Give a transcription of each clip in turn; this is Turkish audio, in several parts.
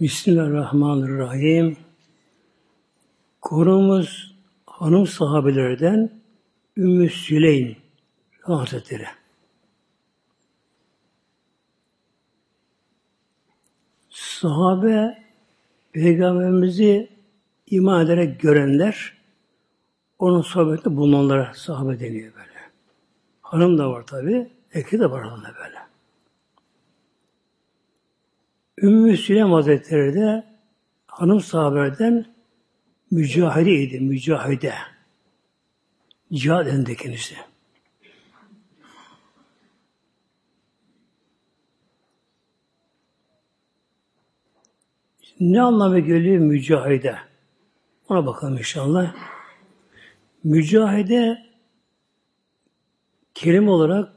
Bismillahirrahmanirrahim. Konumuz hanım sahabelerden Ümmü Süleym Hazretleri. Sahabe Peygamberimizi iman ederek görenler onun sohbetinde bulunanlara sahabe deniyor böyle. Hanım da var tabi, erkek de var hanımda böyle. Ümmü Süleym Hazretleri de hanım sahabelerden mücahideydi, mücahide. Cihad elinde kendisi. Ne anlamı geliyor mücahide? Ona bakalım inşallah. Mücahide kelime olarak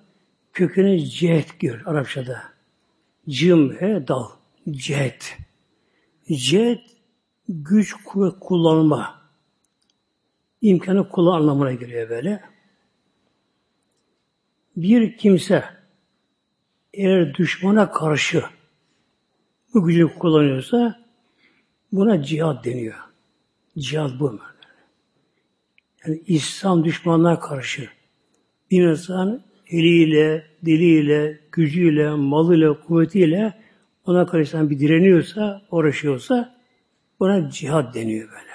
kökeni cihet gör Arapçada. Cim he dal. Cihet. Cihet güç kuvvet kullanma imkanı kullan anlamına geliyor böyle. Bir kimse eğer düşmana karşı bu gücü kullanıyorsa buna cihat deniyor. Cihat bu. Yani İslam düşmanına karşı bir insan eliyle, diliyle, gücüyle, malıyla, kuvvetiyle ona karşı bir direniyorsa, uğraşıyorsa buna cihat deniyor böyle.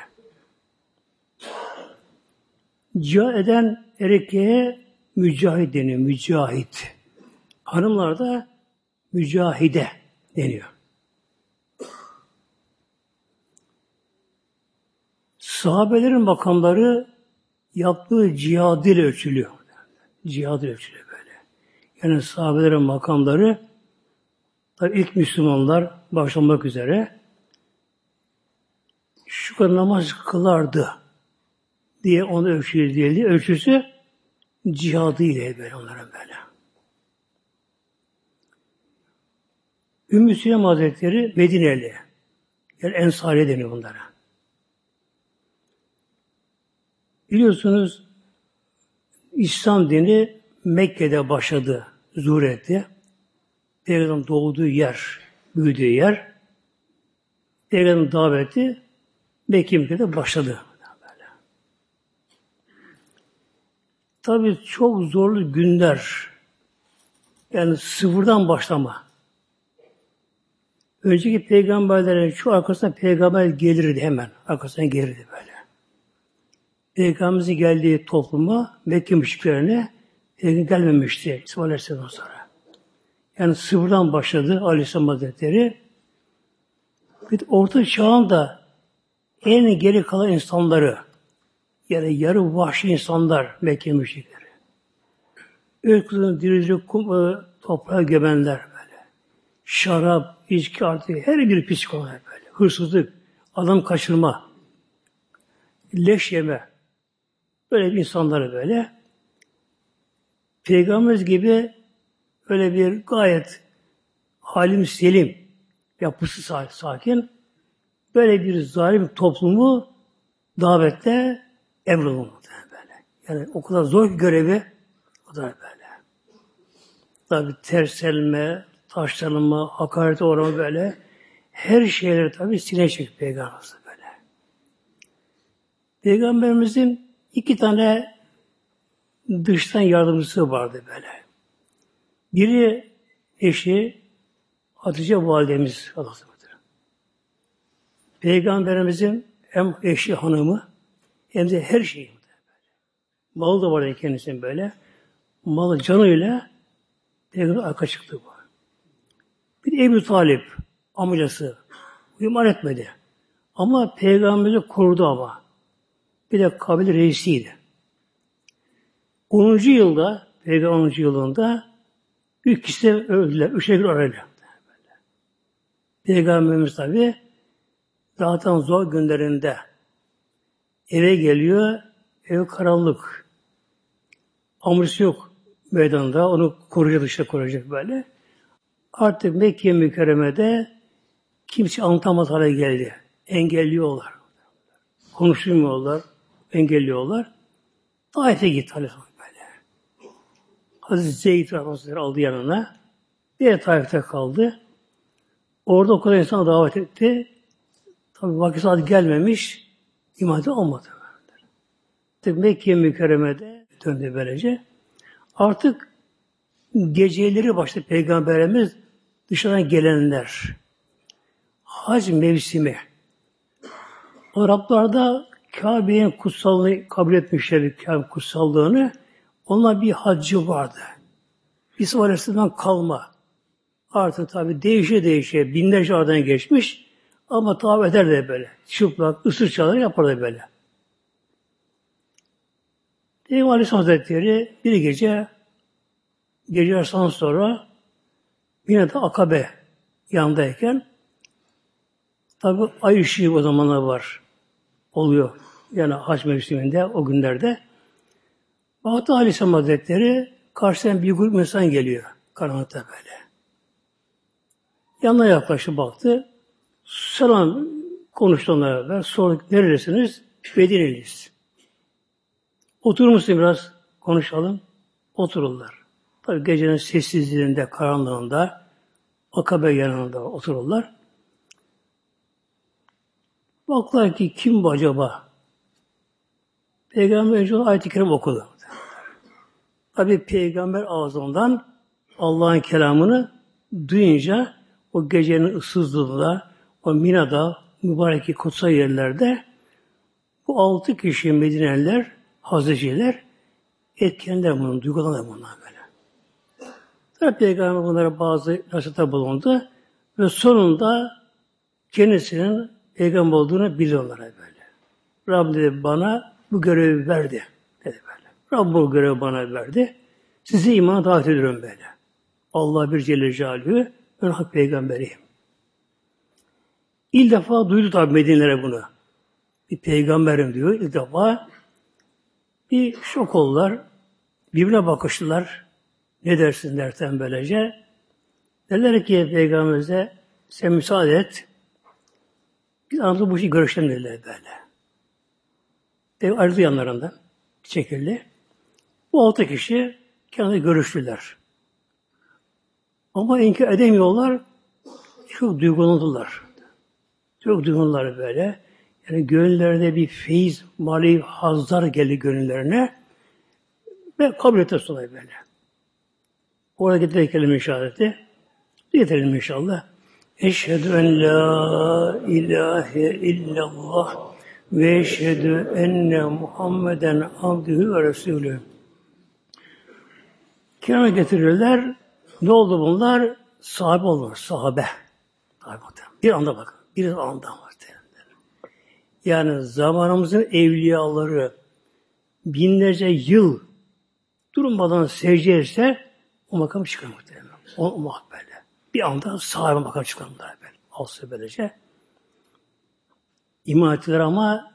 Cihad eden erkeğe mücahit deniyor. Mücahit. Hanımlar da mücahide deniyor. Sahabelerin makamları yaptığı cihad ile ölçülüyor. Cihad ile ölçülüyor böyle. Yani sahabelerin makamları tabi ilk Müslümanlar başlamak üzere şu kadar namaz kılardı diye onu ölçüyor diye ölçüsü cihadı ile böyle onların böyle. Ümmü Süleym Hazretleri Medineli. Yani Ensari deniyor bunlara. Biliyorsunuz İslam dini Mekke'de başladı, zuhur etti. Peygamber'in doğduğu yer, büyüdüğü yer, Peygamber'in daveti Mekke'de başladı. Tabi çok zorlu günler. Yani sıfırdan başlama. Önceki peygamberlerin şu arkasına peygamber gelirdi hemen. Arkasına gelirdi böyle. Peygamberimizin geldiği topluma Mekke müşriklerine gelmemişti İsmail Aleyhisselam sonra. Yani sıfırdan başladı Aleyhisselam Hazretleri. Bir orta çağın da en geri kalan insanları yani yarı vahşi insanlar Mekke müşrikleri. Öyküden dirilecek kum, e, toprağa gömenler böyle. Şarap, içki artık her bir psikoloji böyle. Hırsızlık, adam kaçırma, leş yeme. Böyle insanları böyle. Peygamberimiz gibi öyle bir gayet halim selim, yapısı sakin, böyle bir zalim toplumu davette emrolundu böyle. Yani o kadar zor görevi o da böyle. Tabi terselme, taşlanma, hakaret uğrama böyle her şeyleri tabi silecek Peygamberimiz böyle. Peygamberimizin iki tane dıştan yardımcısı vardı böyle. Biri eşi Hatice validemiz Allah'ımdır. Peygamberimizin hem eşi hanımı hem de her şeyi. Malı da vardı kendisinin böyle. Malı canıyla peygamber arka çıktı bu. Bir Ebu Talip amcası iman etmedi. Ama peygamberi korudu ama. Bir de kabile reisiydi. 10. yılda, peygamber 10. yılında üç kişi öldüler. Üçe bir arayla. Peygamberimiz tabi zaten zor günlerinde Eve geliyor, ev karanlık. Amrısı yok meydanda, onu koruyacak dışta koruyacak böyle. Artık Mekke mükerremede kimse anlatamaz hale geldi. Engelliyorlar. Konuşmuyorlar, engelliyorlar. Taif'e gitti Aleyhisselam. Hazreti Zeyd Hazretleri aldı yanına. Bir Taif'te kaldı. Orada o kadar insan davet etti. Tabi vakit saat gelmemiş. İmade olmadı. Mekke mükerremede döndü böylece. Artık geceleri başladı Peygamberimiz dışarıdan gelenler. Hac mevsimi. Araplarda Kabe'nin kutsallığını kabul etmişler, Kabe kutsallığını. Onlar bir haccı vardı. İsa Aleyhisselam'dan kalma. Artık tabi değişe değişe binlerce aradan geçmiş ama tabi eder de böyle. Çıplak, ısır çalar yapardı böyle. Peygamber Aleyhisselam Hazretleri bir gece gece yarısından sonra yine de Akabe yanındayken tabi ay ışığı o zamanlar var. Oluyor. Yani haç mevsiminde o günlerde. Bahtı Aleyhisselam Hazretleri karşıdan bir grup insan geliyor. Karanlıkta böyle. Yanına yaklaştı baktı. Selam konuştu onlara beraber. Sorduk neredesiniz? Medineliyiz. Oturur musun biraz konuşalım? Otururlar. Tabi gecenin sessizliğinde, karanlığında Akabe yanında otururlar. Baklar ki kim bu acaba? Peygamber önce ayet-i kerim okudu. Tabi peygamber ağzından Allah'ın kelamını duyunca o gecenin ıssızlığında, o Mina'da, mübarek kutsal yerlerde bu altı kişi Medineliler, Hazreciler etkenler bunu, duygulanır bunlar böyle. Tabi Peygamber bunlara bazı nasihatta bulundu ve sonunda kendisinin peygamber olduğunu biliyorlar böyle. Rabbim dedi bana bu görevi verdi. Rabbim bu görevi bana verdi. Sizi imana davet ediyorum böyle. Allah bir Celle Celaluhu ben hak peygamberiyim. İlk defa duydu tabi Medinelere bunu. Bir peygamberim diyor ilk defa. Bir şok oldular. Birbirine bakıştılar. Ne dersin derken böylece. Dediler ki peygamberimize sen müsaade et. Biz aramızda bu işi görüşelim dediler böyle. Ev ayrıldı yanlarından. Çekildi. Bu altı kişi kendi görüştüler. Ama inkar edemiyorlar. Çok duygulandılar. Çok duygulandılar böyle. Yani gönüllerinde bir feyiz, mali hazlar geldi gönüllerine. Ve kabul etti sonra böyle. Orada getirdik kelime işareti. Getirelim inşallah. Eşhedü en la ilahe illallah ve eşhedü enne Muhammeden abdühü ve resulü. Kenara getirirler. Ne oldu bunlar? Sahabe olur, sahabe. Bir anda bakın, bir anda var. Yani zamanımızın evliyaları binlerce yıl durmadan secde etse o makam çıkar muhtemelen. O, o makam böyle. Bir anda sahibi makam çıkar muhtemelen. Alsa böylece. İman ettiler ama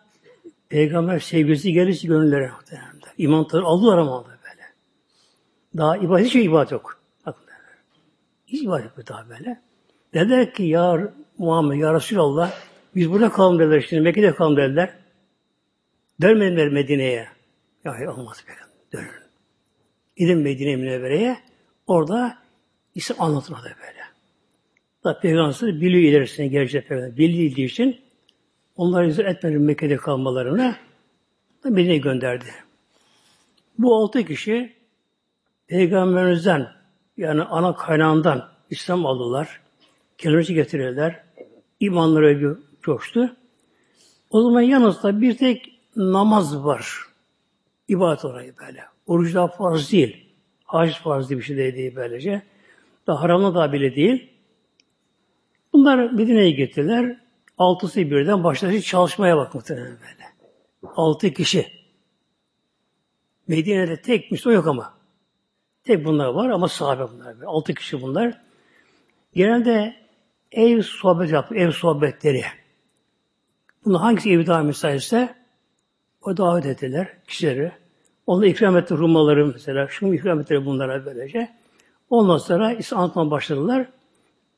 peygamber sevgisi gelirse gönüllere muhtemelen. İman tadı aldılar ama. Daha ibadet hiç ibadet yok. Bakın Hiç ibadet yok daha böyle. Dediler ki ya Muhammed, ya Resulallah biz burada kalalım dediler şimdi. Mekke'de kalalım dediler. Dönmediler Medine'ye. Ya hayır olmaz peygamber. Dönün. Gidin Medine Münevvere'ye. Orada İslam anlatılmadı böyle. Da Peygamber biliyor ilerisine gelecek peygamber. Bildiği için onları izin etmedi Mekke'de kalmalarını Medine'ye gönderdi. Bu altı kişi Peygamberimizden yani ana kaynağından İslam aldılar. Kelimesi getirirler. İmanları coştu. O zaman yanınızda bir tek namaz var. İbadet orayı böyle. Oruç da farz değil. Hac farz bir şey değil böylece. Da haramla da bile değil. Bunlar Medine'ye gittiler. Altısı birden başladı çalışmaya bak böyle. Altı kişi. Medine'de tek Müslüman yok ama. Tek bunlar var ama sahabe bunlar. Altı kişi bunlar. Genelde ev sohbet yaptı, ev sohbetleri. Bunu hangisi evi daha müsaitse o davet ettiler kişileri. Onu ikram etti Rumaları mesela. Şunu ikram ettiler bunlara böylece. Ondan sonra İslam anlatmaya başladılar.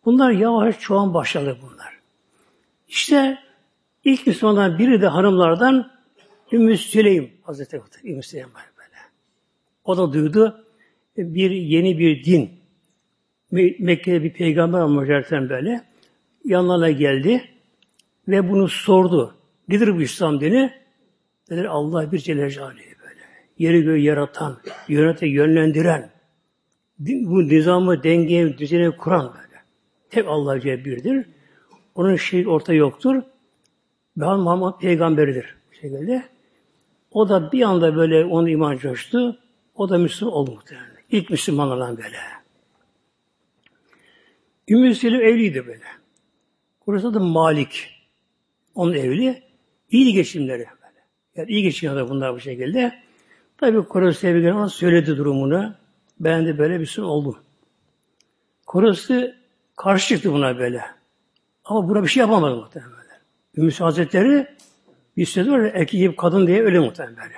Bunlar yavaş çoğan başladı bunlar. İşte ilk Müslümanlardan biri de hanımlardan Ümmü Süleym Hazreti Ümmü Süleym böyle. O da duydu bir yeni bir din. Mekke'de bir peygamber olmuş böyle. yanlarına geldi ve bunu sordu. Nedir bu İslam dini? Nedir Allah bir Celle Celaluhu böyle. Yeri göğü yaratan, yönete yönlendiren, bu nizamı, dengeyi, düzeni kuran böyle. Tek Allah Celle birdir. Onun şey orta yoktur. Ve Muhammed peygamberidir. Bu şekilde. O da bir anda böyle onun iman coştu. O da Müslüman oldu muhtemelen. İlk Müslümanlardan böyle. Ümmü Selim evliydi böyle. Burası da Malik. Onun evli. İyi geçimleri böyle. Yani iyi geçiniyorlar bunlar bu şekilde. Tabi Kurası sevgileri ona söyledi durumunu. Ben de böyle bir şey oldum. Kurası karşı çıktı buna böyle. Ama buna bir şey yapamadı muhtemelen. Ümmü Hazretleri bir söz var erkek gibi kadın diye öyle muhtemelen böyle.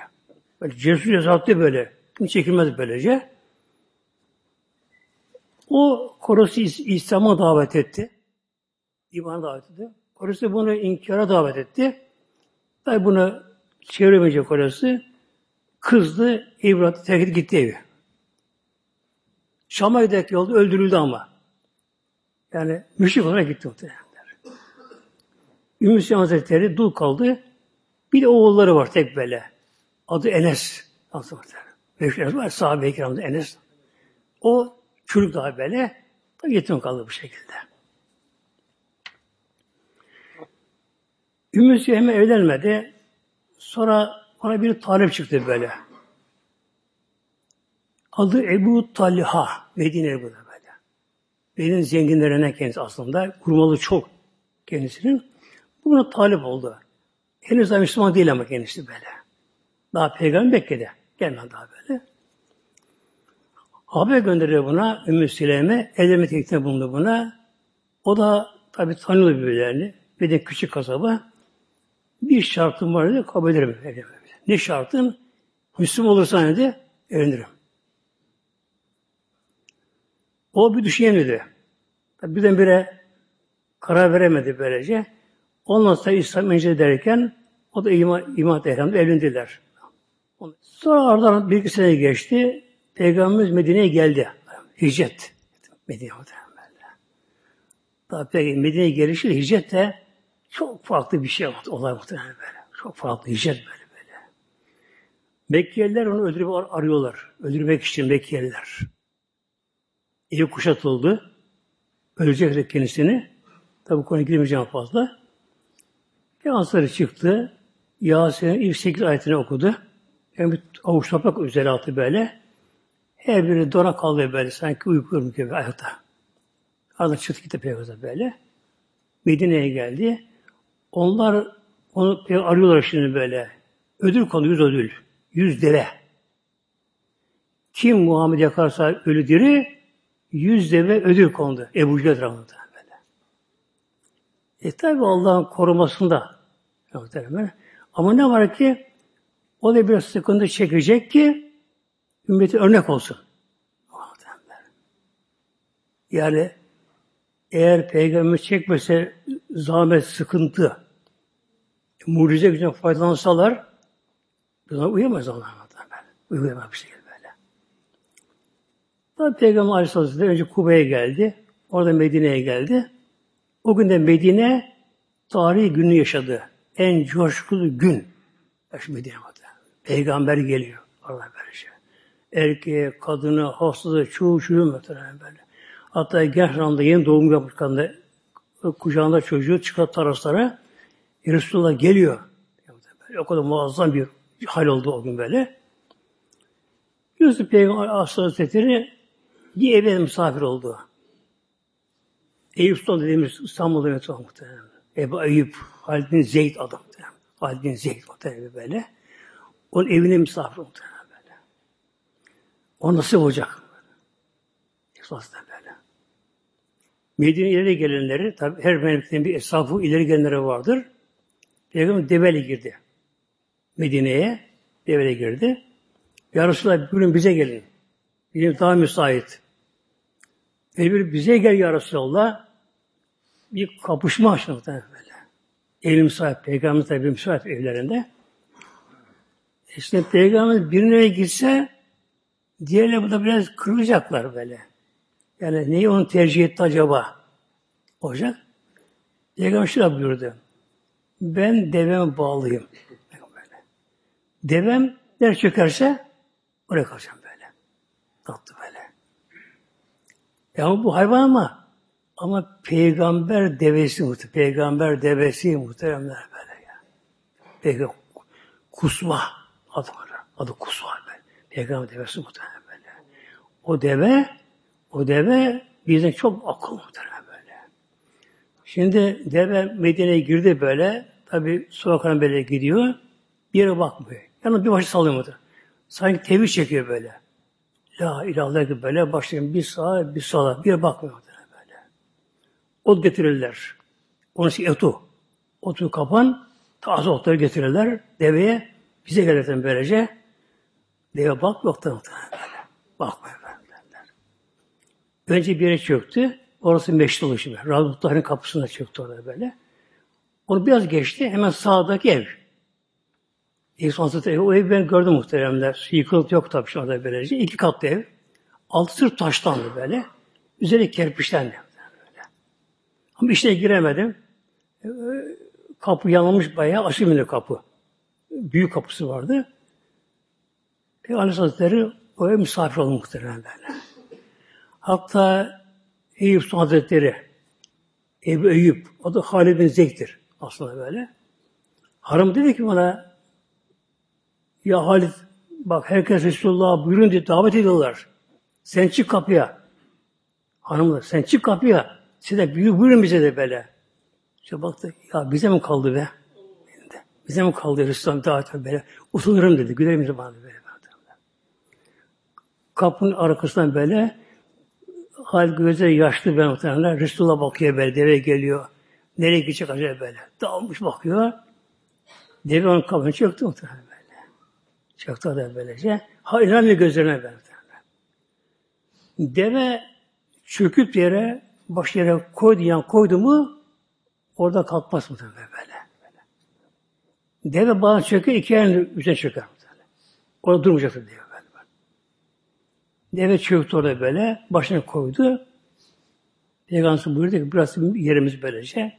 Böyle cesur cesaretli böyle. Kim çekilmez böylece. O Korosu İslam'a davet etti. İman'a davet etti. Korosu bunu inkara davet etti. Tabi bunu çeviremeyecek Korosu. Kızdı, İbrahim terk gitti evi. Şam'a giderek yolda öldürüldü ama. Yani müşrik olarak gitti muhtemelen. Ümmü Süleyman Hazretleri dul kaldı. Bir de oğulları var tek böyle. Adı Enes. Nasıl Meşhur Enes var. Sahabe-i Enes. O çocuk daha böyle. Tabi yetim kaldı bu şekilde. Ümmü Süleyman evlenmedi. Sonra ona bir talep çıktı böyle. Adı Ebu Talha. Medine Ebu böyle. Benim zenginlerinden kendisi aslında. Kurmalı çok kendisinin. Buna talip oldu. Henüz daha Müslüman değil ama kendisi böyle. Daha peygamber Mekke'de. Gelmedi daha böyle. Haber gönderiyor buna Ümmü Süleyme. Evlenme teklifinde bulundu buna. O da tabi tanıyor birbirlerini. Bir de küçük kasaba. Bir şartım var dedi, kabul ederim. Ne şartın? Müslüman olursan dedi, evlenirim. O bir düşünemedi. Birdenbire karar veremedi böylece. Ondan sonra İslam önce derken o da iman, iman ehramda evlendiler. Sonra aradan bir iki sene geçti. Peygamberimiz Medine'ye geldi. Hicret. Medine'ye Tabi Medine'ye gelişi hicret de çok farklı bir şey oldu. Olay muhtemelen böyle. Çok farklı hicret böyle böyle. Mekkeliler onu öldürüp arıyorlar. Öldürmek için Mekkeliler. Evi kuşatıldı. Ölecek kendisini. Tabi konuya girmeyeceğim fazla. Yansları çıktı. Yasin'in ilk sekiz ayetini okudu. Yani bir avuç toprak üzeri altı böyle. Her biri dona kaldı böyle. Sanki uykuyorum gibi ayakta. Ardından çıktı gitti Peygamber böyle. Medine'ye geldi. Onlar onu arıyorlar şimdi böyle. Ödül konu, yüz ödül. Yüz deve. Kim Muhammed yakarsa ölü diri, yüz deve ödül kondu. Ebu Cehil böyle. E tabi Allah'ın korumasında. Ama ne var ki o da biraz sıkıntı çekecek ki ümmeti örnek olsun. Yani eğer peygamber çekmese zahmet, sıkıntı, mucize gücüne faydalansalar buna uyamaz Allah. Uyuyamaz bir şekilde böyle. Tabi Peygamber Aleyhisselatü önce Kuba'ya geldi. Orada Medine'ye geldi. O gün de Medine tarihi günü yaşadı en coşkulu gün. Şimdi Medine'de. Peygamber geliyor. Allah böylece. Erkeği, kadını, hastalığı, çoğu çocuğu muhtemelen böyle. Hatta genç anda yeni doğum yapmış kadında kucağında çocuğu çıkar taraflara Resulullah geliyor. O kadar muazzam bir hal oldu o gün böyle. Yusuf Peygamber Hazretleri bir eve misafir oldu. Eyüp Sultan dediğimiz İstanbul'da muhtemelen. Ebu Eyüp, Halid Zeyd adam. Halid bin Zeyd muhtemelen böyle. Onun evine misafir böyle. O nasıl olacak? Esasında böyle. Medine ileri gelenleri, tabi her memleketin bir esafı ileri gelenleri vardır. Peygamber develi girdi. Medine'ye devele girdi. Ya Resulallah bugün bize gelin. Bizim daha müsait. Ve bir bize gel ya Resulallah bir kapışma açıldı böyle. Ev müsait, peygamber tabi müsait evlerinde. İşte peygamber birine gitse diğerleri burada biraz kırılacaklar böyle. Yani neyi onu tercih etti acaba? Olacak. Peygamber şöyle buyurdu. Ben deveme bağlıyım. Devem der çökerse oraya kalacağım böyle. Tatlı böyle. Ya bu hayvan ama ama peygamber devesi muhtemelen. Peygamber devesi muhteremler böyle ya. Peygamber kusva adı var. Adı kusva. Peygamber devesi muhtemelen böyle. O deve o deve bizden çok akıl muhtemelen böyle. Şimdi deve Medine'ye girdi böyle. Tabi sokaklarına böyle gidiyor. Bir yere bakmıyor. Yani bir başı sallıyor muhtemelen. Sanki tevhid çekiyor böyle. La ilahlar gibi böyle başlayın bir sağa bir sola bir yere bakmıyor böyle. Ot getirirler. Onun için etu. Otu kapan, taze otları getirirler deveye. Bize gelirken böylece. Deve bak yoktan muhtemelen böyle. Bakmıyor derler. Önce bir yere çöktü. Orası meşrit oluşu. Rabıtların kapısına çöktü orada böyle. Onu biraz geçti. Hemen sağdaki ev. İsa Hazretleri o evi ben gördüm muhteremler. Yıkıntı yok tabii şu anda böylece. İki katlı ev. Altı sırf taştandı böyle. Üzeri kerpiçtendi. Böyle. Ama içine giremedim. Ee, kapı yanılmış bayağı. Aşırı kapı. Büyük kapısı vardı. Peygamber Hazretleri o ev misafir oldu muhterem böyle. Hatta Eyüp Sultan Hazretleri Ebu Eyüp, o da Halid bin Zeyd'dir aslında böyle. Harım dedi ki bana ya Halid bak herkes Resulullah'a buyurun diye davet ediyorlar. Sen çık kapıya. Hanımlar sen çık kapıya. Siz de buyurun bize de böyle. İşte baktı ya bize mi kaldı be? Bize mi kaldı Resulullah'ın daveti böyle. Utanırım dedi. Gülerim bana böyle. Kapının arkasından böyle hal gözleri yaşlı ben muhtemelen. Resulullah bakıyor böyle. Deve geliyor. Nereye gidecek acaba böyle. Dağılmış bakıyor. Deve onun kapını çöktü muhtemelen. Çok da böylece. Ha inanmıyor gözlerine böyle. Deve çöküp yere, baş yere koydu yan koydu mu orada kalkmaz mı böyle, böyle. Deve bazen çöker, iki ayın üzerine çöker. Böyle. Orada durmayacaktır deve Deve çöktü orada böyle, başına koydu. Peygamber buyurdu ki burası yerimiz böylece.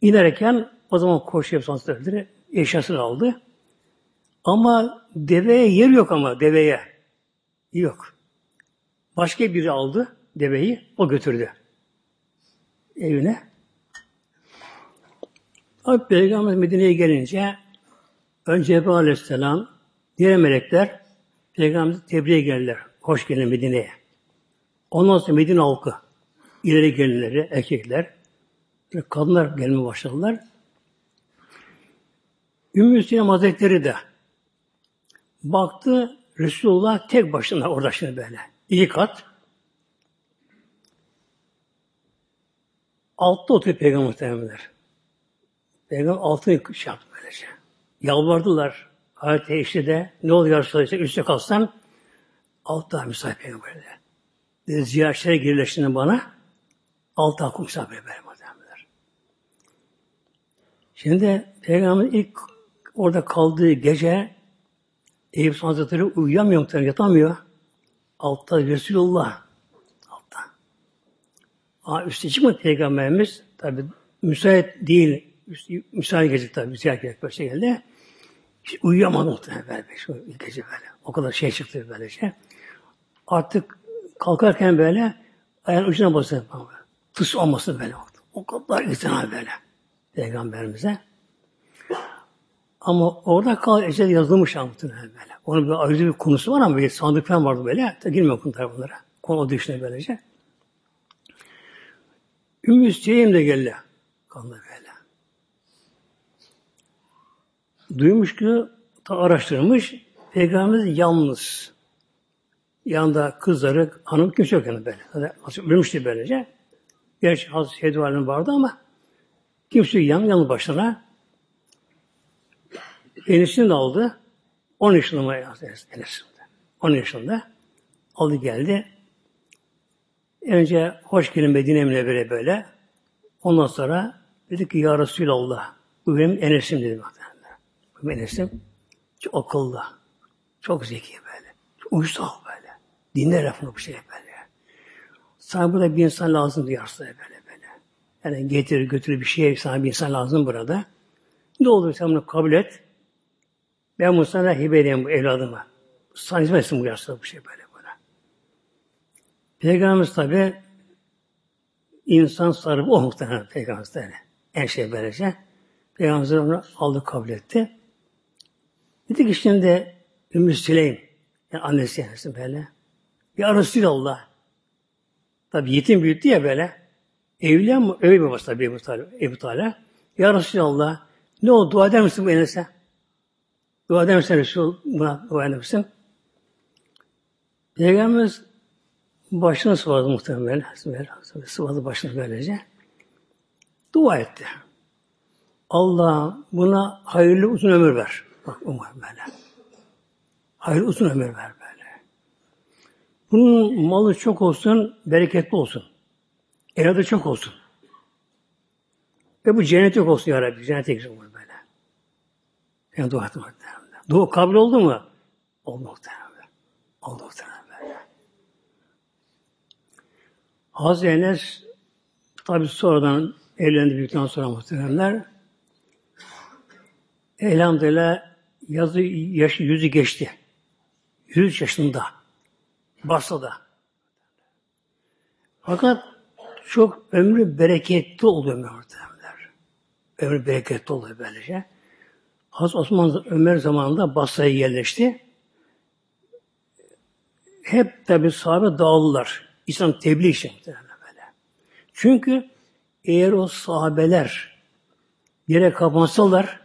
İnerken o zaman koşuyor sansürleri eşyasını aldı. Ama deveye yer yok ama deveye. Yok. Başka biri aldı deveyi, o götürdü. Evine. Abi Peygamber Medine'ye gelince önce Cebrail Aleyhisselam diğer melekler Peygamber'e tebriğe geldiler. Hoş geldin Medine'ye. Ondan sonra Medine halkı ileri gelenleri, erkekler kadınlar gelmeye başladılar. Ümmü Sinem Hazretleri de Baktı Resulullah tek başına orada şimdi böyle. İyi kat. Altta oturuyor Peygamber muhtemelenler. Peygamber altını şey yaptı böylece. Yalvardılar. Ayet işte de ne oluyor Resulullah üstte kalsam altta misafir Peygamber'de. Dedi ziyaretlere girleştiğinde bana altta hakkı misafir Peygamber muhtemelenler. Şimdi Peygamber ilk orada kaldığı gece Eyüp Sultan Hazretleri uyuyamıyor muhtemelen, yatamıyor. Altta Resulullah. Altta. Ama üstü çıkmadı Peygamberimiz. Tabi müsait değil. Müsait gece tabi. Müsait gece böyle geldi. İşte uyuyamadı muhtemelen böyle. Şu gece böyle. O kadar şey çıktı böylece. Artık kalkarken böyle ayağın ucuna basıyor. Tıs olmasın böyle. O kadar itina böyle. Peygamberimize. Ama orada kal ecel yazılmış muhtemelen böyle. Onun bir ayrıca bir konusu var ama bir sandık falan vardı böyle. Da girmiyor konu taraflara. Konu dışına böylece. Ümmü Süheym de geldi. Kanlı böyle. Duymuş ki ta araştırmış. Peygamberimiz yalnız. Yanında kızları, hanım kimse yok yani böyle. Zaten ölmüştü böylece. Gerçi Hazreti Şehidü vardı ama kimse yan, yanı başına Enes'ini de aldı. 10 yaşında Enes? 10 yaşında. Aldı geldi. Önce hoş geldin Medine böyle böyle. Ondan sonra dedi ki Ya Resulallah bu benim Enes'im dedi. Bu benim Enes'im. Çok akıllı. Çok zeki böyle. Çok uysal böyle. Dinler lafını bu şey böyle. Sana burada bir insan lazım diyor böyle böyle. Yani getir götür bir şey sana bir insan lazım burada. Ne olur sen bunu kabul et. Ben bunu sana hibe edeyim bu evladıma. Sana hizmet etsin bu yaşta bu şey böyle buna. Peygamberimiz tabi insan sarıp o muhtemelen Peygamberimiz yani. En şey böylece. Peygamberimiz onu aldı kabul etti. Dedi ki şimdi Ümmü Süleym yani annesi yani böyle. Ya Resulallah. Tabi yetim büyüttü ya böyle. Evliya mı? Öyle babası tabi Ebu Talib. Ebu. Ya Resulallah. Ne oldu? Dua eder misin bu Enes'e? Dua eder misin Resul? Buna dua eder misin? Peygamberimiz başını sıvadı muhtemelen. Sıvadı başını böylece. Dua etti. Allah buna hayırlı uzun ömür ver. Bak umar böyle. Hayırlı uzun ömür ver. Bunun malı çok olsun, bereketli olsun. Evladı çok olsun. Ve bu cennet yok olsun ya Rabbi. Cennete girsin bunu böyle. Yani dua ettim muhtemelen. Dua kabul oldu mu? Oldu muhtemelen. Oldu muhtemelen böyle. Hazreti Enes tabi sonradan evlendi büyükten sonra muhteremler elhamdülillah yazı yaş, yüzü geçti. Yüz yaşında. Basra'da. Fakat çok ömrü bereketli oluyor muhtemelenler. Ömrü bereketli oluyor böylece. Hazreti Osman Ömer zamanında Basra'ya yerleşti. Hep tabi sahabe dağıldılar. İslam tebliğ için böyle. Çünkü eğer o sahabeler yere kapansalar,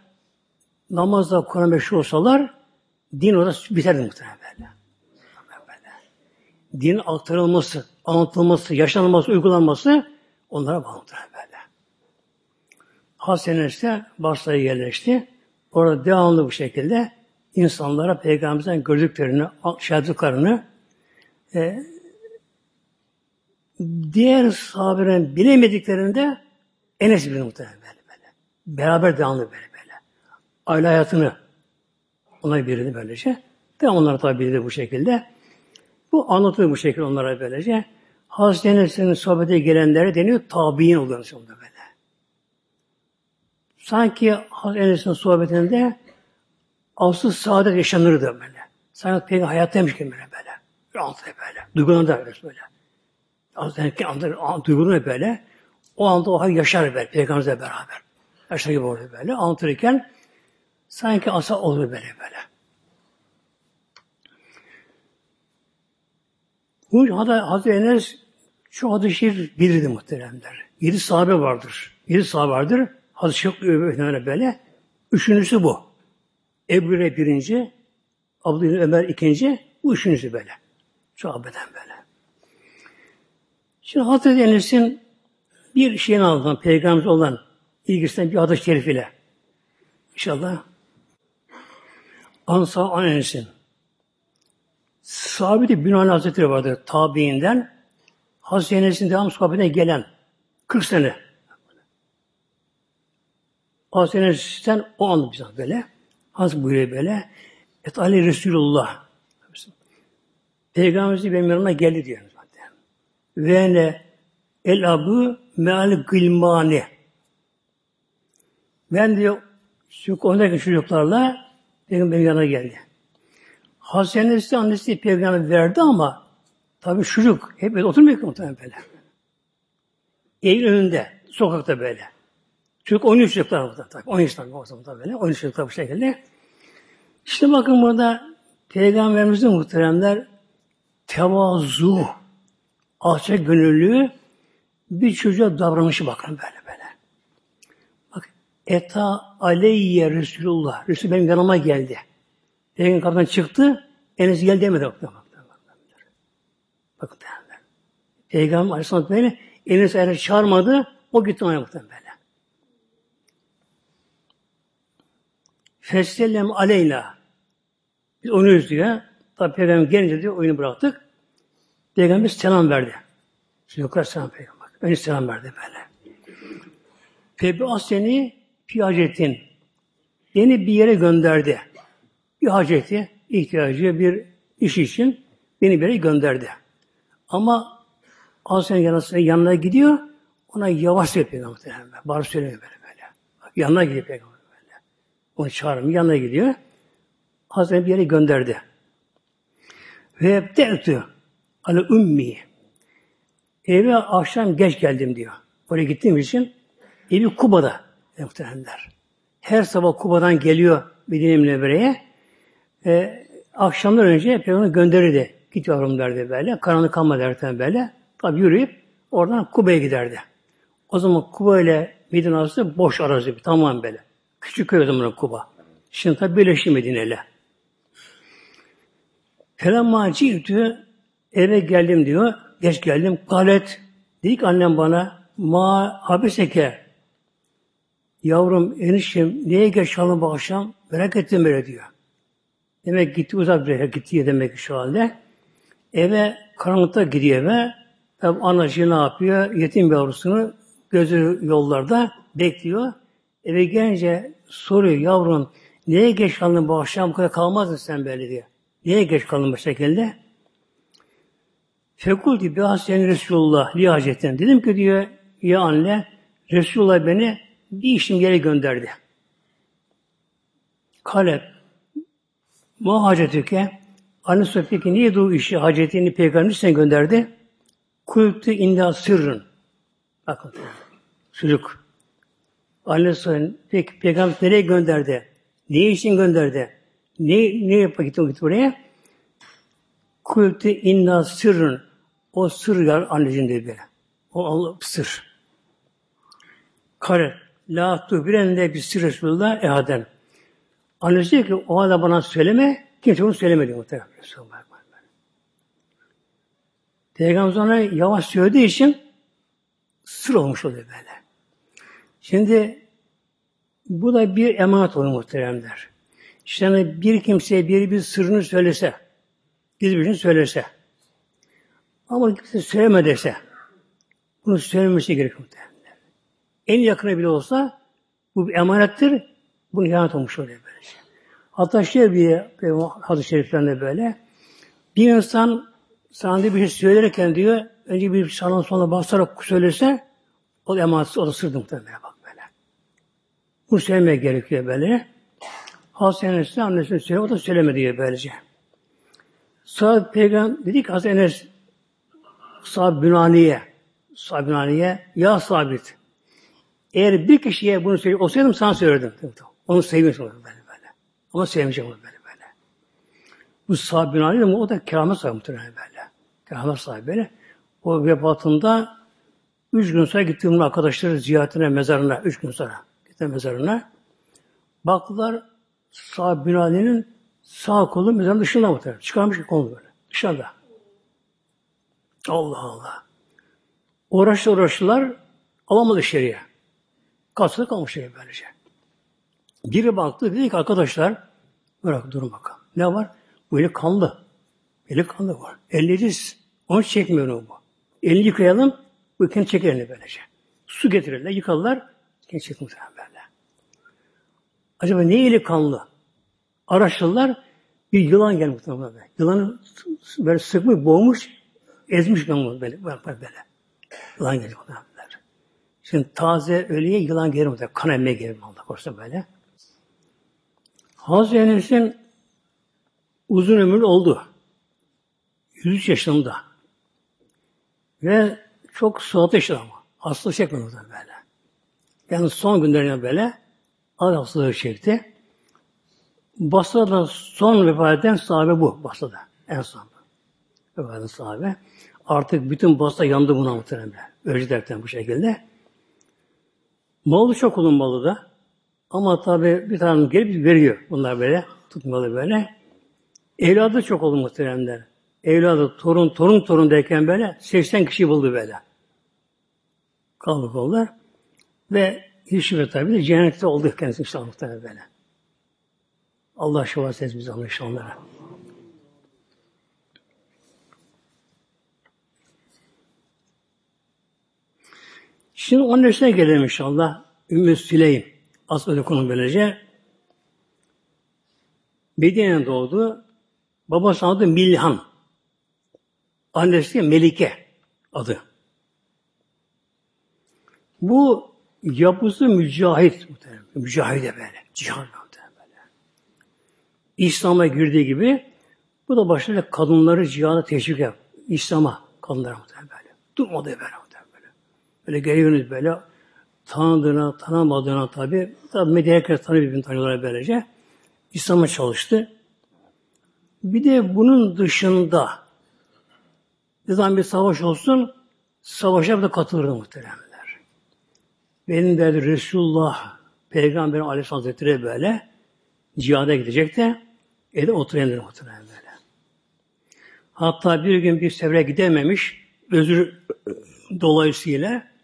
namazda Kur'an meşhur olsalar, din orada biterdi muhtemelen. Din aktarılması, anlatılması, yaşanılması, uygulanması onlara bağlı böyle. Hasan ise Basra'ya yerleşti. Orada devamlı bu şekilde insanlara Peygamberimizden gördüklerini, şahitliklerini e, diğer sahabelerin bilemediklerinde Enes bin muhtemelen böyle, böyle. Beraber devamlı böyle böyle. Aile hayatını ona bilirdi böylece. De onlar tabi bilirdi bu şekilde. Bu anlatılıyor bu şekilde onlara böylece. Hazreti Enes'in sohbete gelenlere deniyor tabi'in oluyor sonunda böyle. Sanki Hazreti Enes'in sohbetinde asıl saadet yaşanırdı böyle. Sanki peygamber hayattaymış gibi böyle böyle. Rahatlığı böyle. Duygulanır böyle. Hazreti duygulanır böyle. O anda o hal yaşar böyle. Peygamberle beraber. Yaşar gibi orada böyle. Anlatırken sanki asa olur böyle böyle. Bu Hazreti Enes şu hadis-i şerif bilirdi muhteremler. Yedi sahabe vardır. Yedi sahabe vardır. Hadis-i şerif öyle böyle. Üçüncüsü bu. Ebu Hureyre birinci, Abdülhamid Ömer ikinci, bu üçüncüsü böyle. Sahabeden böyle. Şimdi Hazreti Enes'in bir şeyin anlatan, peygamber olan ilgisinden bir adı şerif ile. İnşallah. Ansa Enes'in. Sahabi-i Bünani Hazretleri vardı tabiinden. Hazreti Enes'in devam sohbetine gelen 40 sene. Hazreti Enes'ten o anı bize böyle. Hazreti buyuruyor böyle. Et Ali Resulullah. Peygamberimiz benim yanıma geldi diyor zaten. Ve ne el abu meal gılmani. Ben diyor şu konudaki çocuklarla Peygamber yanına geldi. Hazreti Enes'i annesi peygamber verdi ama tabi çocuk hep böyle oturmuyor ki muhtemelen böyle. Evin önünde, sokakta böyle. Çocuk oynuyor çocuklar burada tabi. 10 yaşında o zaman böyle. 13 çocuklar bu şekilde. İşte bakın burada Peygamberimizin muhteremler tevazu, alçak gönüllü bir çocuğa davranışı bakın böyle böyle. Bak eta aleyye Resulullah. Resul benim yanıma geldi. Peygamber kapıdan çıktı. Enes gel demedi. Bakın derler. Peygamber Aleyhisselam böyle Enes eğer çağırmadı. O gitti ona muhtemelen böyle. Fesellem aleyna. Biz oynuyoruz diyor. Tabi Peygamber gelince diyor oyunu bıraktık. Peygamber selam verdi. Çocuklar selam Peygamber. Önce selam verdi böyle. Febi aseni fi hacetin. Beni bir yere gönderdi. Bir haceti, ihtiyacı, bir iş için beni bir yere gönderdi. Ama Asya yanına, yanına gidiyor. Ona yavaş söylüyor Peygamber muhtemelen. Bağır söylemiyor böyle böyle. Bak, yanına gidiyor Peygamber böyle. Onu çağırmıyor, yanına gidiyor. Hazreti bir yere gönderdi. Ve hep de. Ala ümmi. Eve akşam geç geldim diyor. Oraya gittiğim için evi Kuba'da muhtemelenler. Her sabah Kuba'dan geliyor Medine Münevvere'ye. E, akşamdan önce Peygamber gönderirdi. Git yavrum derdi böyle. Karanlık kalma derdi böyle. Tabi yürüyüp oradan Kuba'ya giderdi. O zaman Kuba ile Medine arası boş arazi. Tamam böyle. Küçük köy o zaman Kuba. Şimdi tabi birleşti Medine ile. Felemma eve geldim diyor. Geç geldim. Galet. Dedik annem bana ma habiseke yavrum eniştem niye geç kaldın bu akşam? Merak ettim böyle diyor. Demek gitti uzak bir yere gitti demek şu halde. Eve karanlıkta gidiyor eve. Tabi anacı ne yapıyor? Yetim yavrusunu gözü yollarda bekliyor. Eve gelince soruyor yavrum niye geç kaldın bu akşam bu kadar kalmazdın sen böyle diye. Niye geç kaldın bu şekilde? Fekulti bi hasen Resulullah li hacetten. Dedim ki diyor ya anne Resulullah beni bir işim yere gönderdi. Kalep ma hacetüke Anne soruyor peki niye bu işi hacetini peygamber sen gönderdi? Kultu inda sırrın. Bakın. Çocuk. Anne soruyor peki peygamber nereye gönderdi? Niye için gönderdi? Ne, ne yapıp gitti, buraya? Kultu inna sırrın. O sır yar anneciğim dedi böyle. O Allah sır. Kare. La tuhbiren de bir sır Resulullah ehaden. Annesi diyor ki o anda bana söyleme. Kimse onu söylemedi muhtemelen. Peygamber ona yavaş söylediği için sır olmuş oluyor böyle. Şimdi bu da bir emanet olur muhteremler. İşte hani bir kimseye biri bir sırrını söylese, gizli bir şey söylese, ama kimse söyleme dese, bunu söylemesi gerekiyor muhtemelen. En yakını bile olsa bu bir emanettir, bu ihanet olmuş oluyor. Hatta şey bir, hadis-i şeriflerinde böyle, bir insan sana bir şey söylerken diyor, önce bir sağdan sonra basarak söylese, o emanet, o da sırdı muhtemelen bak böyle. Bu söylemeye gerekiyor böyle. Hazreti Enes'e annesine söylüyor, o da söylemedi diye böylece. Sonra peygamber dedi ki Hazreti Enes Sahab Bünaniye Sahab Bünaniye ya sabit. Eğer bir kişiye bunu söyleyip olsaydım sana söylerdim. Onu sevmişim böyle böyle. Ama sevmeyeceğim onu böyle böyle. Bu Sahab Bünaniye ama o da keramet sahibi muhtemelen böyle. Keramet sahibi böyle. O vefatında üç gün sonra gittim arkadaşları ziyaretine, mezarına, üç gün sonra gittim mezarına. Baktılar sağ binanenin sağ kolu mezarın dışında mı? Çıkarmış kolu böyle. Dışarıda. Allah Allah. Uğraştı uğraştılar. Alamadı içeriye. Kalsada kalmış içeriye böylece. Biri baktı dedi ki arkadaşlar bırak durun bakalım. Ne var? Bu eli kanlı. Eli kanlı var. Elleriz. Onu çekmiyor bu. Elini yıkayalım. Bu kendi çeker elini böylece. Su getirirler, yıkarlar. Kendi çekmiyor böyle. Acaba ne eli kanlı? Araştırdılar. Bir yılan gelmiş böyle. Yılanı böyle sıkmış, boğmuş, ezmiş böyle, böyle, böyle. Yılan gelmiş böyle. Şimdi taze ölüye yılan gelir mi? Kan emmeye gelir Allah korusun böyle. Hazreti Enes'in uzun ömür oldu. 103 yaşında. Ve çok suat yaşadı ama. Hasta çekmedi böyle. Yani son günlerine böyle ağır hastalığı çekti. Basra'da son vefat eden sahabe bu. Basra'da. En son. Vefat eden sahabe. Artık bütün Basra yandı buna muhtemelen. Ölecek derken bu şekilde. Malı çok olunmalı da. Ama tabi bir tane gelip veriyor bunlar böyle. Tutmalı böyle. Evladı çok oldu muhteremler. Evladı, torun, torun, torun derken böyle 80 kişi buldu böyle. Kaldık oldular. Ve şüphe tabi de cennette oldu kendisi inşallah muhtemelen böyle. Allah şefaat etsin bize onlara. Şimdi onun üstüne gelelim inşallah. Ümmü Süleym. Asıl konu böylece. Medine'de doğdu. Babası adı Milhan. Annesi Melike adı. Bu yapısı mücahit. Mücahide böyle. Cihan böyle. İslam'a girdiği gibi bu da başlayla kadınları cihana teşvik yap. İslam'a kadınlara muhtemelen böyle. Durmadı böyle muhtemelen böyle. Böyle geliyorsunuz böyle tanıdığına, tanımadığına tabi. Tabi medya herkes tanıyor birbirini tanıyorlar böylece. İslam'a çalıştı. Bir de bunun dışında ne zaman bir savaş olsun savaşa da katılırdı muhteremler. Benim derdi Resulullah Peygamber Aleyhisselam Hazretleri böyle cihada gidecek de evde oturuyor muhterem böyle. Hatta bir gün bir sefere gidememiş özür dolayısıyla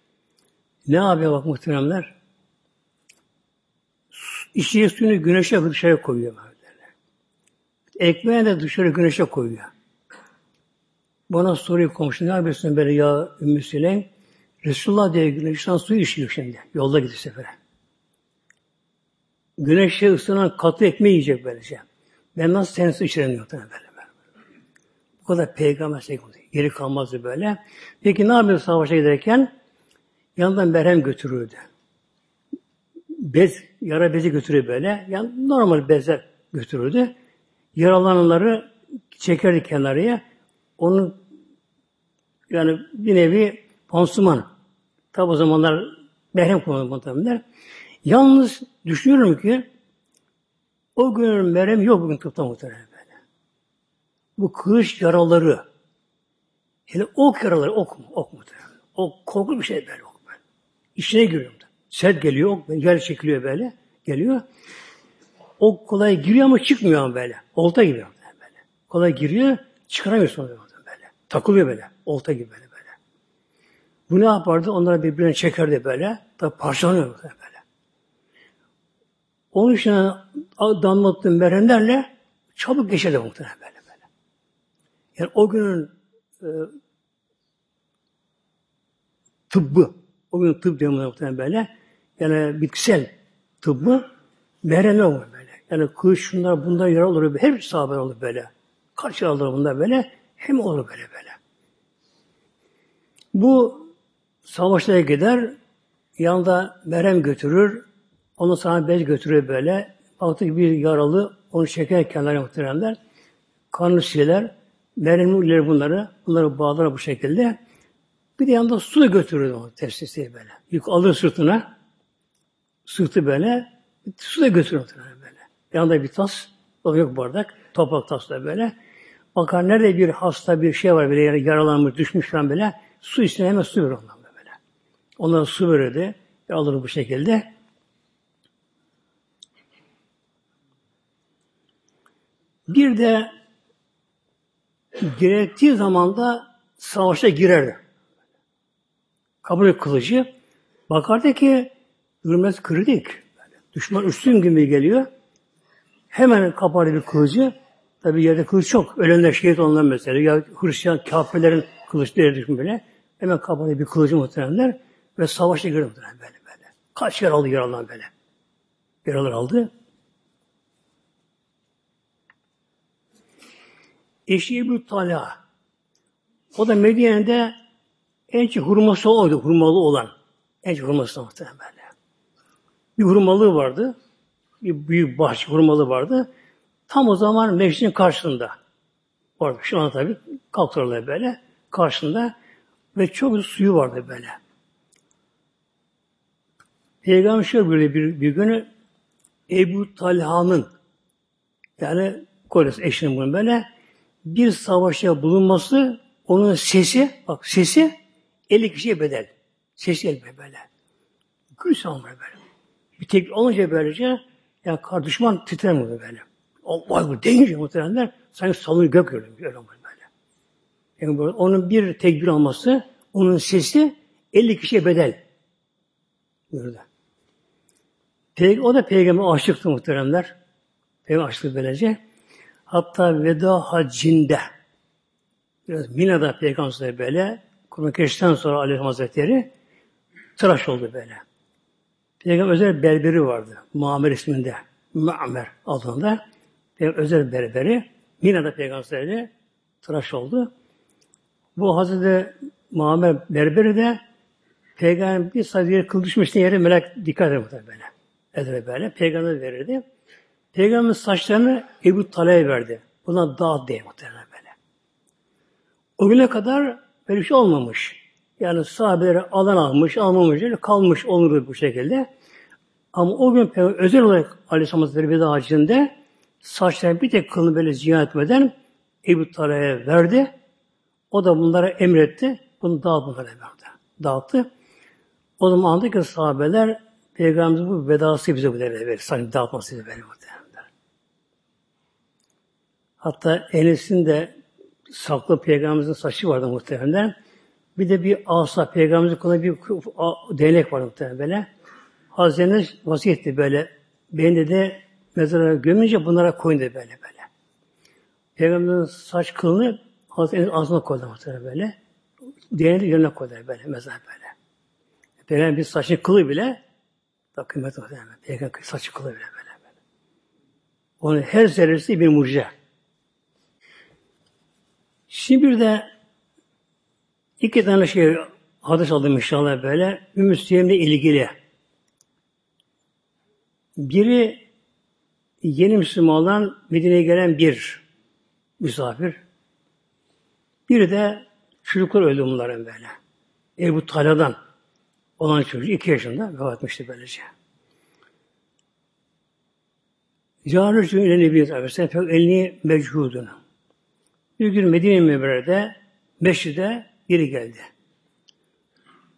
ne yapıyor bak muhteremler? İçeceği suyunu güneşe dışarı koyuyor. Ekmeğini de dışarı güneşe koyuyor. Bana soruyor komşu ne yapıyorsun böyle ya Ümmü Süleym? Resulullah diye güneşten suyu içiyor şimdi. Yolda gidiyor sefere. Güneşe ısınan katı ekmeği yiyecek böylece. Ben nasıl senin su içerim diyor böyle. böyle. Bu kadar peygamber sevgisi. Geri kalmazdı böyle. Peki ne yapıyor savaşa giderken? Yanından merhem götürürdü. Bez, yara bezi götürüyor böyle. Yani normal bezler götürürdü. Yaralananları çekerdi kenarıya. Onun yani bir nevi pansuman. Tabi o zamanlar merhem kullanılmadılar. Yalnız düşünüyorum ki o gün merhem yok bugün tıpta muhtemelen böyle. Bu kılıç yaraları hele ok yaraları ok mu? Ok muhtemelen. O korkunç bir şey ok böyle. İçine giriyorum da. Sert geliyor yer çekiliyor böyle. Geliyor. O kolay giriyor ama çıkmıyor ama böyle. Olta gibi böyle. Kolay giriyor, çıkaramıyorsun böyle. Takılıyor böyle. Olta gibi böyle böyle. Bu ne yapardı? Onları birbirine çekerdi böyle. Tabi parçalanıyor böyle. Onun için damlattığım merhemlerle çabuk geçerdi muhtemelen böyle böyle. Yani o günün e, tıbbı, o gün tıp diyor muhtemelen böyle. Yani bitkisel tıbbı merhemler olur böyle. Yani kılıç şunlar bunlar yara olur. Her bir sahabe olur böyle. Kaç yara olur bunlar böyle. Hem olur böyle böyle. Bu savaşlara gider, yanında merhem götürür, onu sana bez götürür böyle. Baktı bir yaralı, onu çeker kenara muhteremler. Kanlı siler, merhemli bunları, bunları bağlar bu şekilde. Bir de yanında su da götürür o tepsisi böyle. Yük alır sırtına, sırtı böyle, su da götürür böyle. Yanında bir tas, yok bardak, toprak tasla böyle. Bakar nerede bir hasta bir şey var böyle yaralanmış, düşmüş falan böyle. Su içine hemen su verir ondan böyle. Onlara su verirdi. Alır bu şekilde. Bir de gerektiği zaman da savaşa girerdi. Kabul kılıcı. Bakardı ki yürümez kırdık. Düşman üstün gibi geliyor. Hemen kapardı bir kılıcı. Tabi yerde kılıç çok. Ölenler şehit olanlar mesela. Ya Hristiyan kafirlerin kılıçları düşün böyle. Hemen kapalı bir kılıcı muhteremler ve savaşta girdi muhterem böyle böyle. Kaç yer aldı yaralar böyle. Yaralar aldı. Eşi Ebu Talha. O da Medine'de en çok hurması oydu, hurmalı olan. En çok hurması muhtemelen böyle. Bir hurmalığı vardı. Bir büyük bahçe hurmalı vardı. Tam o zaman meclisin karşısında. Orada şu an tabii kalktılar böyle. Karşısında ve çok suyu vardı böyle. Peygamber şöyle böyle bir, bir günü Ebu Talha'nın yani kocası eşinin bunun böyle bir savaşa bulunması onun sesi bak sesi 50 kişiye bedel. Sesi 50 böyle. Gül salmıyor böyle. Bir tek olunca böylece ya kar düşman titremiyor böyle. Allah bu deyince muhtemelenler sanki salını gök öyle böyle. Yani böyle, onun bir tekbir alması, onun sesi 50 kişiye bedel. Peyg o da peygamber aşıktı muhteremler. Peygamber aşıktı böylece. Hatta veda hacinde biraz Mina'da peygamber böyle Kurban Keş'ten sonra Aleyhisselam Hazretleri tıraş oldu böyle. Peygamber özel berberi vardı. Muammer isminde. Muammer adında. Peygamber özel berberi. Mina'da peygamber tıraş oldu. Bu Hazreti Muhammed Berberi de Peygamber bir sadece kıl düşmüştü yere melek dikkat eder böyle. Eder böyle. Peygamber verirdi. Peygamber saçlarını Ebu Tala'ya verdi. Buna dağıt diye muhtemelen böyle. O güne kadar böyle bir şey olmamış. Yani sahabeleri alan almış, almamış, kalmış olurdu bu şekilde. Ama o gün özel olarak Aleyhisselam Hazretleri veda hacinde saçlarını bir tek kılını böyle ziyaret etmeden Ebu Tala'ya verdi. O da bunlara emretti. Bunu dağıt verdi. Dağıttı. O zaman anladı ki sahabeler Peygamberimizin bu vedası bize bu devre verir. Sanki dağıtması bize verir. Hatta Enes'in de saklı Peygamberimizin saçı vardı muhtemelen. Bir de bir asa, Peygamberimizin koluna bir değnek var muhtemelen böyle. Hazreti vasiyetti böyle. Beni de, de mezara gömünce bunlara koyun dedi böyle böyle. Peygamberimizin saç kılını Hazreti Enes ağzına koydu muhtemelen böyle. Değneği yerine koydu böyle mezar böyle. Peygamber bir saçın kılı bile da kıymet muhtemelen. Peygamber saçı kılı bile böyle böyle. Onun her zerresi bir mucize. Şimdi bir de iki tane şey hadis aldım inşallah böyle. Ümmü Süleym'le ilgili. Biri yeni Müslümandan Medine'ye gelen bir misafir. Biri de çocuklar öldü bunların böyle. Ebu Talha'dan olan çocuk iki yaşında vefat etmişti böylece. Cahil ile Nebi Aleyhisselam pek elini mechudun. Bir gün Medine Mevre'de Meşri'de biri geldi.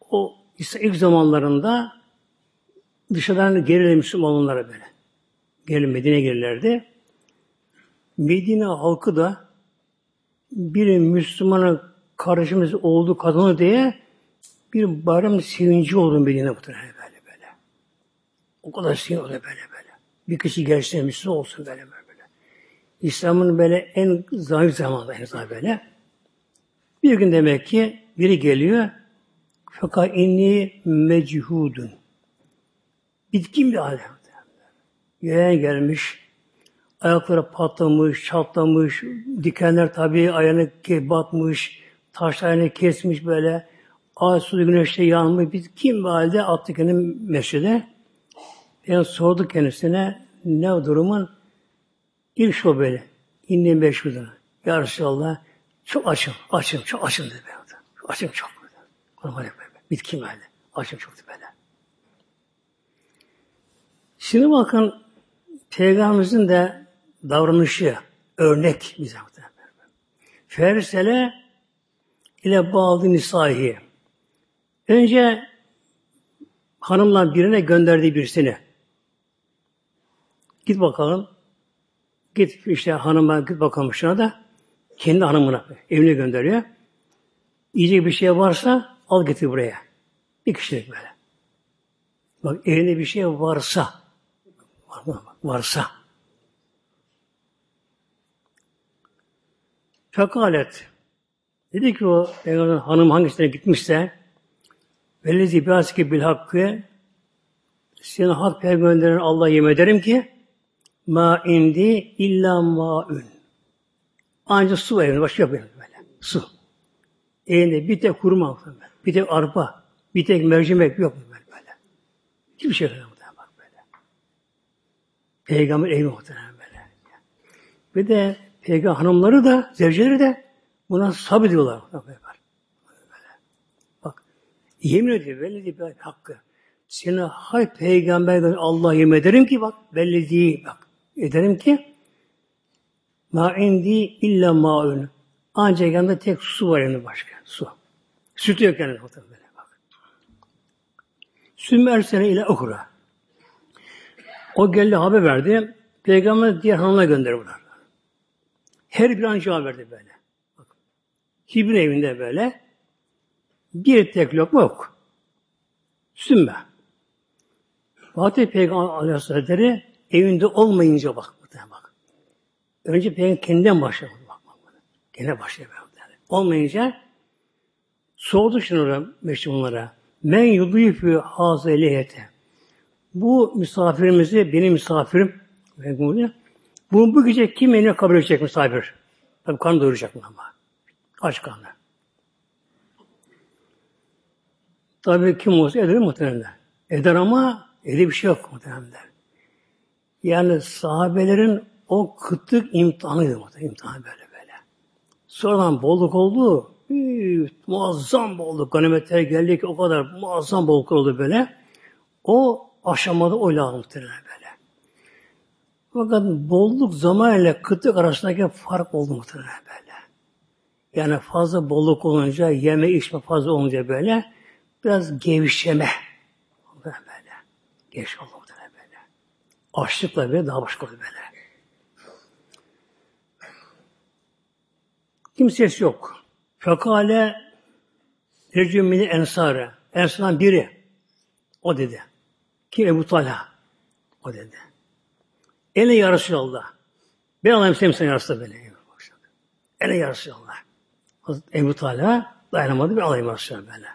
O ilk zamanlarında dışarıdan gerilen Müslümanlara böyle. Gelin Medine gelirlerdi. Medine halkı da bir Müslümanın kardeşimiz oldu kadını diye bir bayram sevinci oldu Medine muhtemelen böyle böyle. O kadar sevinç oldu böyle böyle. Bir kişi gerçekten Müslüman olsun böyle böyle. İslam'ın böyle en zayıf zamanında en zayıf böyle. Bir gün demek ki biri geliyor fakat inni mechudun. Bitkin bir halde. Yeğen gelmiş, ayakları patlamış, çatlamış, dikenler tabii ayağını batmış, taşlar ayağını kesmiş böyle, ay su güneşte yanmış, biz kim bir halde attı kendini mescide. Ben sorduk kendisine ne durumun? İlk şu böyle, inni meşhudun. Ya Resulallah, çok açım, açım, çok açım dedi. Açım çok. Normal bitkim halde. Açım çoktu böyle. Şimdi bakın Peygamberimizin de davranışı örnek bize. Fersele ile bağlı nisahi. Önce hanımla birine gönderdiği birisini. Git bakalım. Git işte hanıma git bakalım şuna da. Kendi hanımına evine gönderiyor. Yiyecek bir şey varsa al getir buraya. Bir kişilik böyle. Bak evinde bir şey varsa varsa Fekalet dedi ki o Peygamber hanım hangisine gitmişse Vellezi bihaski bil hakkı senin hak peygamberin Allah yemin ederim ki ma indi illa maün ancak su evinde başka yok böyle. Su. Evinde bir tek kurma, bir tek arpa, bir tek mercimek yok böyle. böyle. Hiçbir şey yok. Bak böyle. Peygamber evi muhtemelen böyle. Bir de peygamber hanımları da, zevceleri de buna sabrediyorlar. Böyle. Bak, yemin ediyor, belli değil hakkı. Seni hay peygamberden Allah yemin ederim ki bak, belli değil bak. Ederim ki ma indi illa maun. Ancak yanında tek su var yanında başka. Su. Süt yok yani. Böyle bak. Sümme ersene ile okura. O geldi haber verdi. Peygamber diğer hanımına gönderdi bunlar. Her bir an cevap verdi böyle. Hibrin evinde böyle. Bir tek lokma yok. Sümme. Fatih Peygamber Aleyhisselatü evinde olmayınca bak. bak. Önce Peygamber kendinden başladı. Bak, bak, bak. Kendine başladı. Olmayınca sordu şunu Müslümanlara. Men yuduyfü hazeliyete. Bu misafirimizi, benim misafirim, bunu bu gece kim eline kabul edecek misafir? Tabi kan doyuracak mı ama. Aç kanlı. Tabii kim olsa eder muhtemelen. Eder ama ede bir şey yok muhtemelen. Yani sahabelerin o kıtlık imtihanıydı muhtemelen. imtihan böyle böyle. Sonradan bolluk oldu. Üf, muazzam bolluk. Ganimetler geldi ki o kadar muazzam bolluk oldu böyle. O aşamada o lazım böyle. Fakat bolluk zaman ile kıtlık arasındaki fark oldu muhtemelen böyle. Yani fazla bolluk olunca, yeme içme fazla olunca böyle biraz gevşeme. Böyle. Geç oldu. Açlıkla bile daha başka oldu böyle. Kimsesi yok. Fekale Recümini Ensarı. Ensar'dan biri. O dedi. Kim Ebu Talha? O dedi. Ene ya Resulallah. Ben alayım seni sen ya Resulallah böyle. Ene ya Resulallah. Ebu Talha dayanamadı ben alayım Resulallah böyle.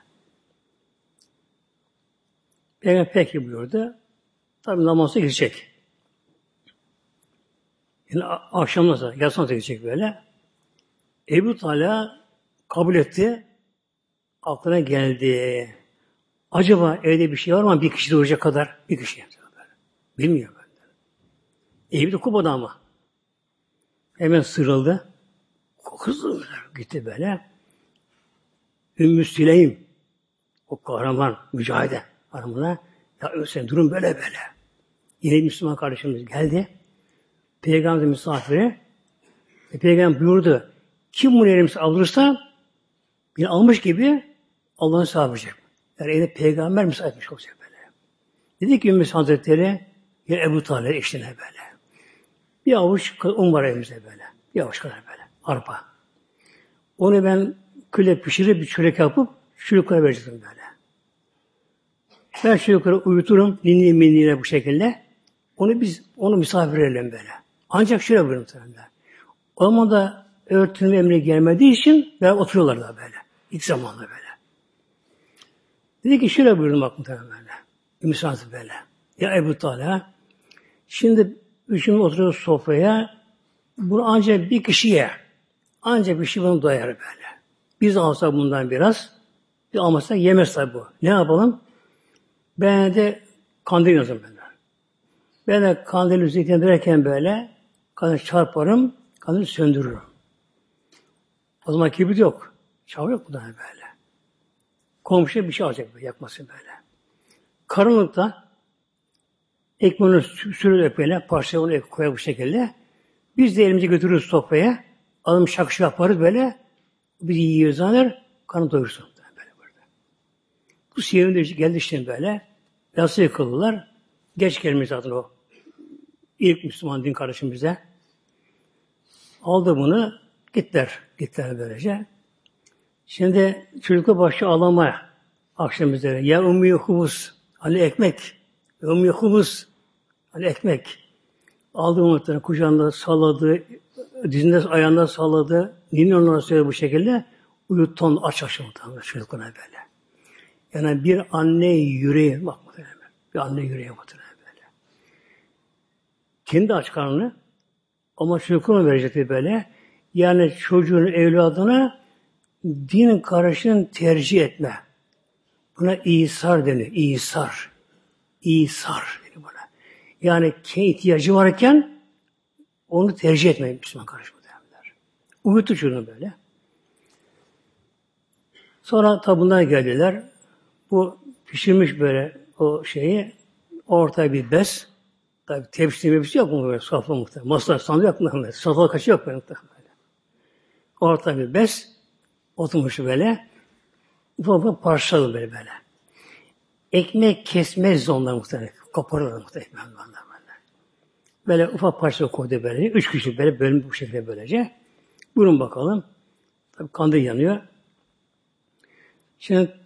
Peygamber peki buyurdu. Tabi namazı gidecek. Yani akşamdan sonra, yatsıdan sonra gidecek böyle. Ebu Talha kabul etti. Aklına geldi. Acaba evde bir şey var mı? Bir kişi doğuracak kadar. Bir kişi. Bilmiyor böyle. Evi de kupada ama. Hemen sırıldı. Hızlı gitti böyle. Ümmü Süleym o kahraman, mücahide hanımına ya sen durum böyle böyle. Yine Müslüman kardeşimiz geldi. Peygamber misafiri. E, Peygamber buyurdu. Kim bunu elimize alırsa bir almış gibi Allah'ın sahibi Yani yine peygamber misafir etmiş olacak böyle. Dedi ki Ümmüs Hazretleri ya Ebu Talib eşline böyle. Bir avuç un var elimizde böyle. Bir avuç kadar böyle. Arpa. Onu ben küle pişirip bir çörek yapıp çocuklara vereceğim böyle. Ben çocukları uyuturum, dinleyeyim minniyle bu şekilde. Onu biz, onu misafir edelim böyle. Ancak şöyle buyurun muhtemelen. O zaman örtünme emri gelmediği için ben oturuyorlar da böyle. İlk zamanla böyle. Dedi ki şöyle buyurun bak muhtemelen böyle. Böyle. Ya Ebu Talha şimdi üçümüz oturuyoruz sofraya bunu ancak bir kişiye ancak bir şey bunu doyar böyle. Biz alsak bundan biraz bir almazsak yemez tabi bu. Ne yapalım? Ben de kandil yazım ben. Ben de kandil üzerindeyken böyle kandil çarparım, kandil söndürürüm. O zaman kibrit yok. Çav yok bundan böyle. Komşuya bir şey alacak böyle, yakmasın böyle. Karanlıkta ekmeğini sürüp böyle parçaya onu koyar bu şekilde. Biz de elimizi götürürüz sofraya. Alım şakşı yaparız böyle. Bir yiyoruz alır, karnı doyursun. Böyle burada. Bu siyahın geldi işte böyle. Yası yıkıldılar. Geç gelmiş zaten o. İlk Müslüman din kardeşimize. Aldı bunu, gittiler. Gittiler böylece. Şimdi çocukla başı ağlamaya akşam üzere. Ya ummi hubus, hani ekmek. Ya ummi hubus, hani ekmek. Aldı umutlarını kucağında salladı, dizinde ayağında salladı. Nini onlara söyledi bu şekilde. Uyutton aç aç muhtemelen böyle. Yani bir anne yüreği, bak muhtemelen. Bir anne yüreği muhtemelen böyle. Kendi aç karnını ama çocuklarına verecekti böyle. Yani çocuğun evladına din karışını tercih etme. Buna İsar denir. İsar. İsar denir buna. Yani ihtiyacı varken onu tercih etmeyin Müslüman karışma derler. Uyuttu çocuğunu böyle. Sonra tabi bunlar geldiler. Bu pişirmiş böyle o şeyi ortaya bir bez. Tabi tepsi şey yok mu böyle sofra muhtemelen. Masa sandı yok mu? Sofra kaçı yok muhtemelen. Ortaya bir bez. Oturmuş böyle. Ufak ufak parçaladı böyle böyle. Ekmek kesmez onlar muhtemelen. Koparırlar muhtemelen böyle. Ufak parça koydu böyle. Üç kişi böyle bölüm bu şekilde böylece. Buyurun bakalım. Tabii kandil yanıyor. Şimdi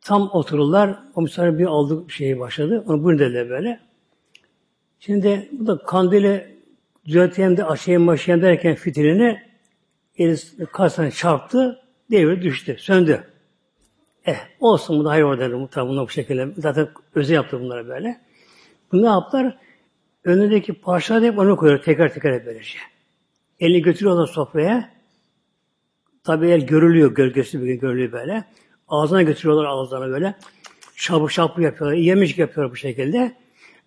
tam otururlar. O bir aldı şeyi başladı. Onu buyurun dediler böyle. Şimdi bu da kandili düzelteyim de açayım başlayayım derken fitilini eli kasana çarptı. Devre düştü, söndü. Eh, olsun bu da hayır orada muhtemelen bunlar bu şekilde. Zaten özel yaptı bunlara böyle. Bu ne yaptılar? Önündeki parçaları hep onu koyuyor tekrar tekrar böylece. Elini götürüyorlar sofraya. Tabi el görülüyor, gölgesi bir görülüyor böyle. Ağzına götürüyorlar ağızlarına böyle. Şapı şapı yapıyorlar. Yemiş yapıyorlar bu şekilde.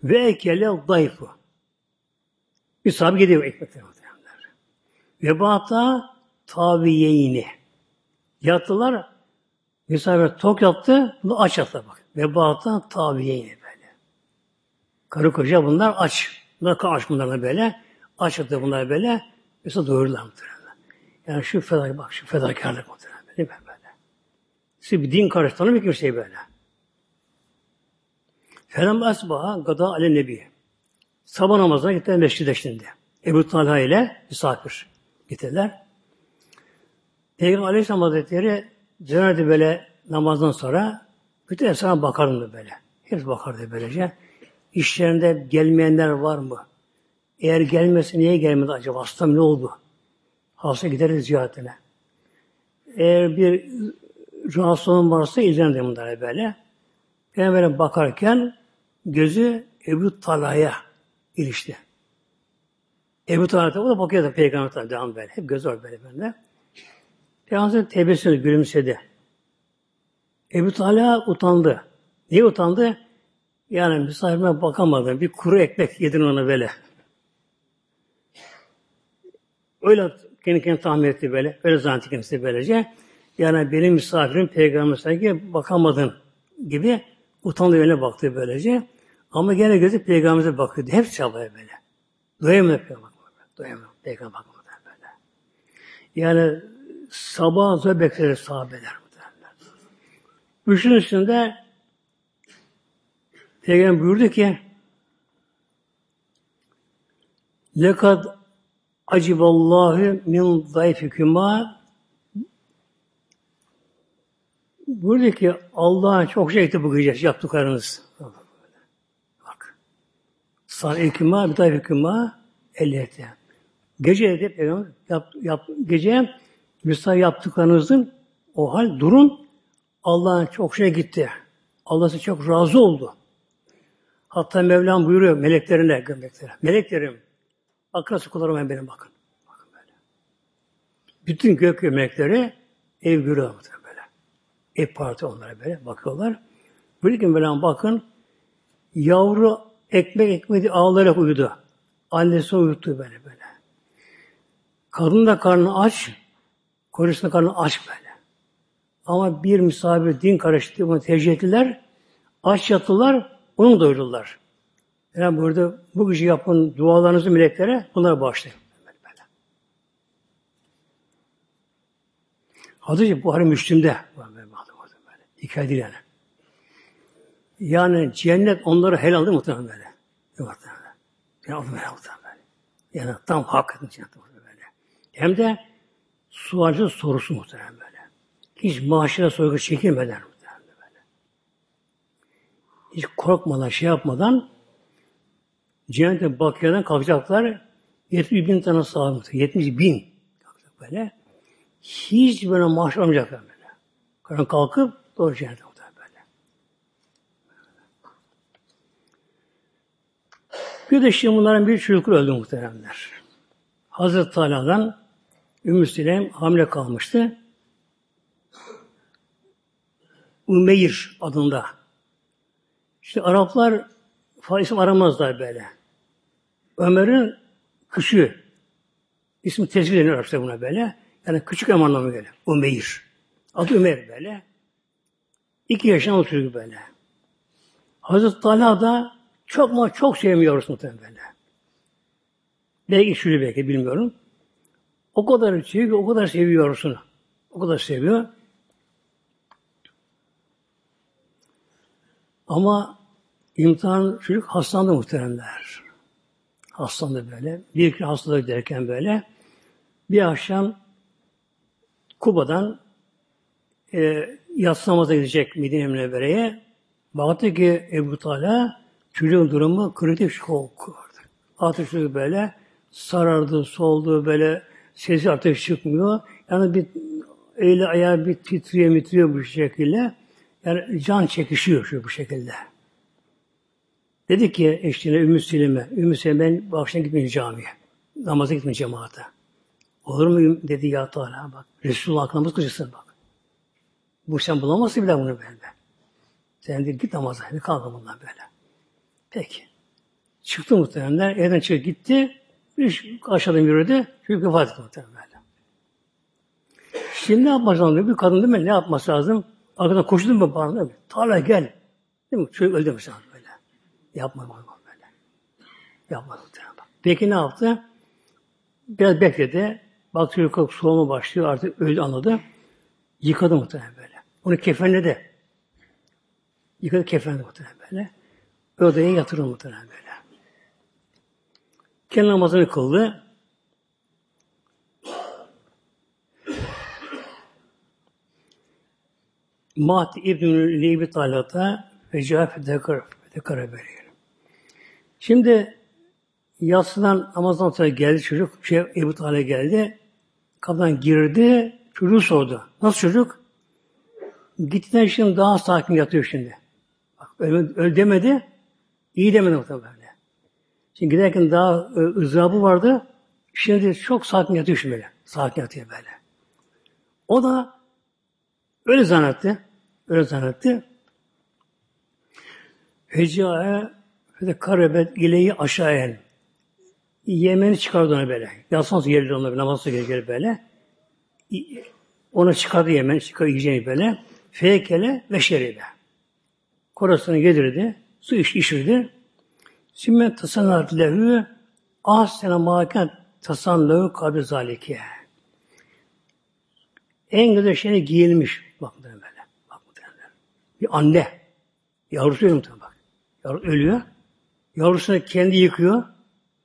Ve ekele dayfu. Bir sahibi gidiyor ekmekler. Ve bata taviyeyni. Yattılar. Misafir tok yattı. Bunu aç yattı bak. Ve bata taviyeyni böyle. Karı koca bunlar aç. Bunlar aç bunlar böyle. Aç yattı bunlar böyle. Mesela doyurdular muhtemelen. Yani şu fedakarlık bak şu fedakarlık muhtemelen. Değil mi böyle? Siz bir din karıştığını bir şey böyle. Felem asbaha gada ale nebi. Sabah namazına gittiler meşride şimdi. Ebu Talha ile misafir gittiler. Peygamber Aleyhisselam Hazretleri dönerdi böyle namazdan sonra bütün esnaf bakardı böyle. Hep bakardı böylece. İşlerinde gelmeyenler var mı? Eğer gelmesi niye gelmedi acaba? Hastam ne oldu? Hasta gideriz ziyaretine. Eğer bir rahatsız olan varsa izlenir bunlara böyle. Peygamber'e bakarken gözü Ebu Talha'ya ilişti. Ebu Talha o da bakıyordu Peygamber tabi devam böyle. Hep göz var böyle bende. Peygamber tebessüm gülümsedi. Ebu Talha utandı. Niye utandı? Yani misafirime bakamadım. Bir kuru ekmek yedin ona böyle. Öyle kendi kendine tahmin etti böyle. Öyle zannetti kendisi böylece. Yani benim misafirim peygamber sanki bakamadın gibi utandı öyle baktı böylece. Ama gene gözü peygamberimize bakıyordu. Hep çabaya böyle. Doyamıyor peygamber. Doyamıyor peygamber bakmadan böyle. Yani sabah zor bekler sahabeler. Üçün üstünde Peygamber buyurdu ki lekad aciballahu min zayfikuma buyurdu ki Allah çok şey etti bu gece yaptıklarınız. Bak. Sar ekima bir zayfikuma elliyete. Gece dedi Peygamber yap, yap, gece müsa yaptıklarınızın o hal durun Allah'ın çok şey gitti. Allah çok razı oldu. Hatta Mevlam buyuruyor meleklerine, gömleklere. Meleklerim, akrası kullarım benim bakın. Bakın böyle. Bütün gök melekleri ev görüyor böyle. Ev parti onlara böyle bakıyorlar. Böyle ki Mevlam bakın, yavru ekmek ekmeği ağlayarak uyudu. Annesi uyuttu böyle böyle. Kadın da karnı aç, kocasının karnı aç böyle. Ama bir misafir din karıştı, bunu tercih ettiler. Aç yattılar, onu doyurdular. Yani burada bu gece yapın dualarınızı meleklere bunları bağışlayın. Hadis-i Buhari Müslüm'de hikaye değil yani. Yani cennet onları helal değil muhtemelen böyle. Muhtemelen. Onu helal muhtemelen. Yani tam hak cennet böyle. Hem de sualcı sorusu muhtemelen böyle. Hiç maaşına soygu çekilmeden hiç korkmadan, şey yapmadan cennete bakyadan kalkacaklar. 70 bin tane sahabe, 70 bin kalkacak böyle. Hiç böyle maaş almayacaklar böyle. Kalkıp doğru cennete böyle. Bir de şimdi bunların bir çocukları öldü muhteremler. Hazreti Talha'dan Ümmü Süleym hamile kalmıştı. Umeyr adında işte Araplar isim aramazlar böyle. Ömer'in küçüğü. İsmi tezgir deniyor Arapça buna böyle. Yani küçük Ömer anlamı böyle. Umeyr. Adı Ömer böyle. İki yaşında oturuyor böyle. Hazreti Talha da çok mu çok sevmiyoruz muhtemelen böyle. Belki şöyle belki bilmiyorum. O kadar seviyor, o kadar seviyorsun. O kadar seviyor. Ama imtihan çocuk hastalandı muhteremler. Hastalandı böyle. Bir iki hastalık derken böyle. Bir akşam Kuba'dan e, yatsı namaza gidecek Medine Münevvere'ye. Baktı ki Ebu Talha çocuğun durumu kritik şok vardı. Çocuk böyle sarardı, soldu böyle sesi artık çıkmıyor. Yani bir eli ayağı bir titriyor, mitriyor bu şekilde. Yani can çekişiyor şu bu şekilde. Dedi ki eşliğine Ümmü Süleyme, Ümmü Süleyme ben bu akşam gitmeyeyim camiye. Namaza gitmeyeyim cemaate. Olur mu dedi ya Teala bak. Resulullah aklına kıcısın bak. Bu sen bulamazsın bile bunu böyle. Sen de git namaza. Kalkın bundan böyle. Peki. Çıktı muhtemelenler. Evden çıktı gitti. Bir aşağıdan yürüdü. Çünkü vefat etti böyle. Şimdi ne yapması lazım? Bir kadın değil mi? Ne yapması lazım? Arkadan koştu mu bana değil mi? Gel. Değil mi? Çocuk öldü mesela böyle. Yapma böyle. Yapmadı muhtemelen. Peki ne yaptı? Biraz bekledi. Bak çocuk soğuma başlıyor. Artık öldü anladı. Yıkadı muhtemelen böyle. Onu kefenledi. Yıkadı kefenledi muhtemelen böyle. Odaya yatırdı muhtemelen böyle. Kendi namazını kıldı. Mat İbn-i Lebi Talat'a cevap dekara veriyor. Şimdi yatsıdan namazdan sonra geldi çocuk, şey, Ebu Talha geldi. Kapıdan girdi, çocuğu sordu. Nasıl çocuk? Gittiğinden şimdi daha sakin yatıyor şimdi. Bak, öl, öl demedi, iyi demedi muhtemelen. Şimdi giderken daha e, ızdırabı vardı. Şimdi çok sakin yatıyor şimdi böyle. Sakin yatıyor böyle. O da öyle zannetti. Öyle zannetti. Heca'ya ve karebet ileyi aşağıya Yemen'i çıkardı ona böyle. Yatsan sonra geldi ona namaz sonra geldi böyle. Ona çıkardı Yemen, çıkardı yiyeceğini böyle. Feykele ve şeribe. Korasını yedirdi. Su iç, içirdi. Sümme tasanat lehü ahsene maken tasan lehü kabri zalike. En güzel şeyine giyilmiş. Bak böyle. Bak Bir anne. Yavrusu ölüyor bak. Yavru ölüyor. Yavrusunu kendi yıkıyor.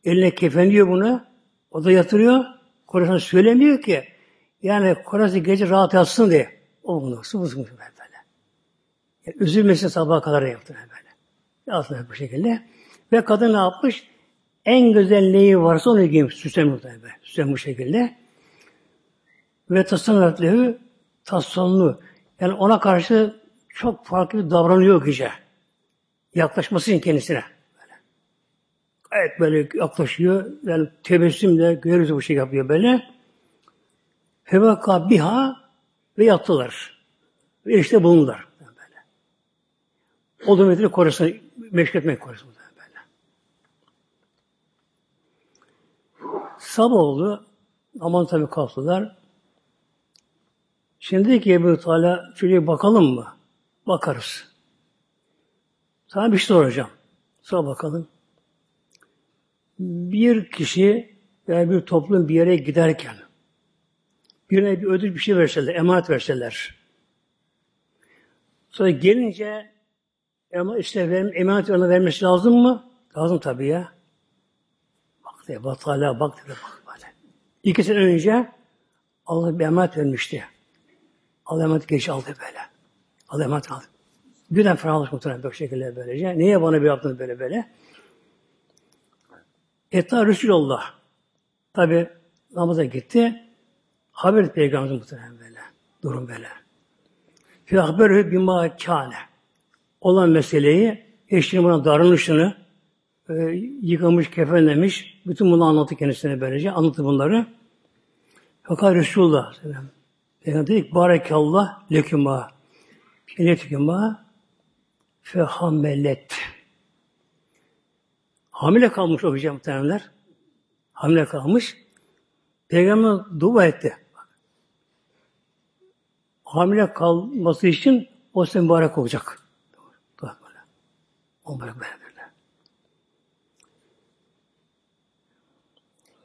Eline kefenliyor bunu. O da yatırıyor. Korasını söylemiyor ki. Yani korası gece rahat yatsın diye. O bunu sıvı sıvı böyle. Yani üzülmesin sabaha kadar yaptı böyle. Aslında bu şekilde. Ve kadın ne yapmış? En güzel neyi varsa onu giymiş. Süslenmiş böyle. Süslenmiş bu şekilde. Ve tasarrufları tasarruflu. Yani ona karşı çok farklı bir davranıyor gece. Yaklaşması için kendisine. Böyle. Gayet böyle yaklaşıyor. Yani tebessümle görürüz bu şey yapıyor böyle. Fevaka biha ve yattılar. Ve işte bulundular. Böyle. O metri korusunu, meşk etmek korusunu. Sabah oldu. Aman tabi kalktılar. Şimdi ki Ebu Teala şuraya bakalım mı? Bakarız. Sana bir şey soracağım. Sonra bakalım. Bir kişi veya bir toplum bir yere giderken birine bir ödül bir şey verseler, emanet verseler. Sonra gelince emanet, işte emanet ona vermesi lazım mı? Lazım tabii ya diye Batala bak dedi bak böyle. İki sene önce Allah bir emanet vermişti. Allah emanet geç aldı böyle. Allah emanet aldı. Birden ferahlık muhtemelen böyle şekilde böylece. Niye bana bir yaptın böyle böyle? Etta Resulullah. Tabi namaza gitti. Haber etti Peygamberimiz muhtemelen böyle. Durum böyle. Fi haberü bima kâne. Olan meseleyi, eşinin buna darılışını, e, yıkamış, kefenlemiş. Bütün bunu anlattı kendisine böylece. Anlattı bunları. Fakat Resulullah Peygamber dedi ki Barekallah lekuma Kenetükuma fehammelet Hamile kalmış o hocam muhtemelenler. Hamile kalmış. Peygamber dua etti. Hamile kalması için o mübarek olacak. O böyle.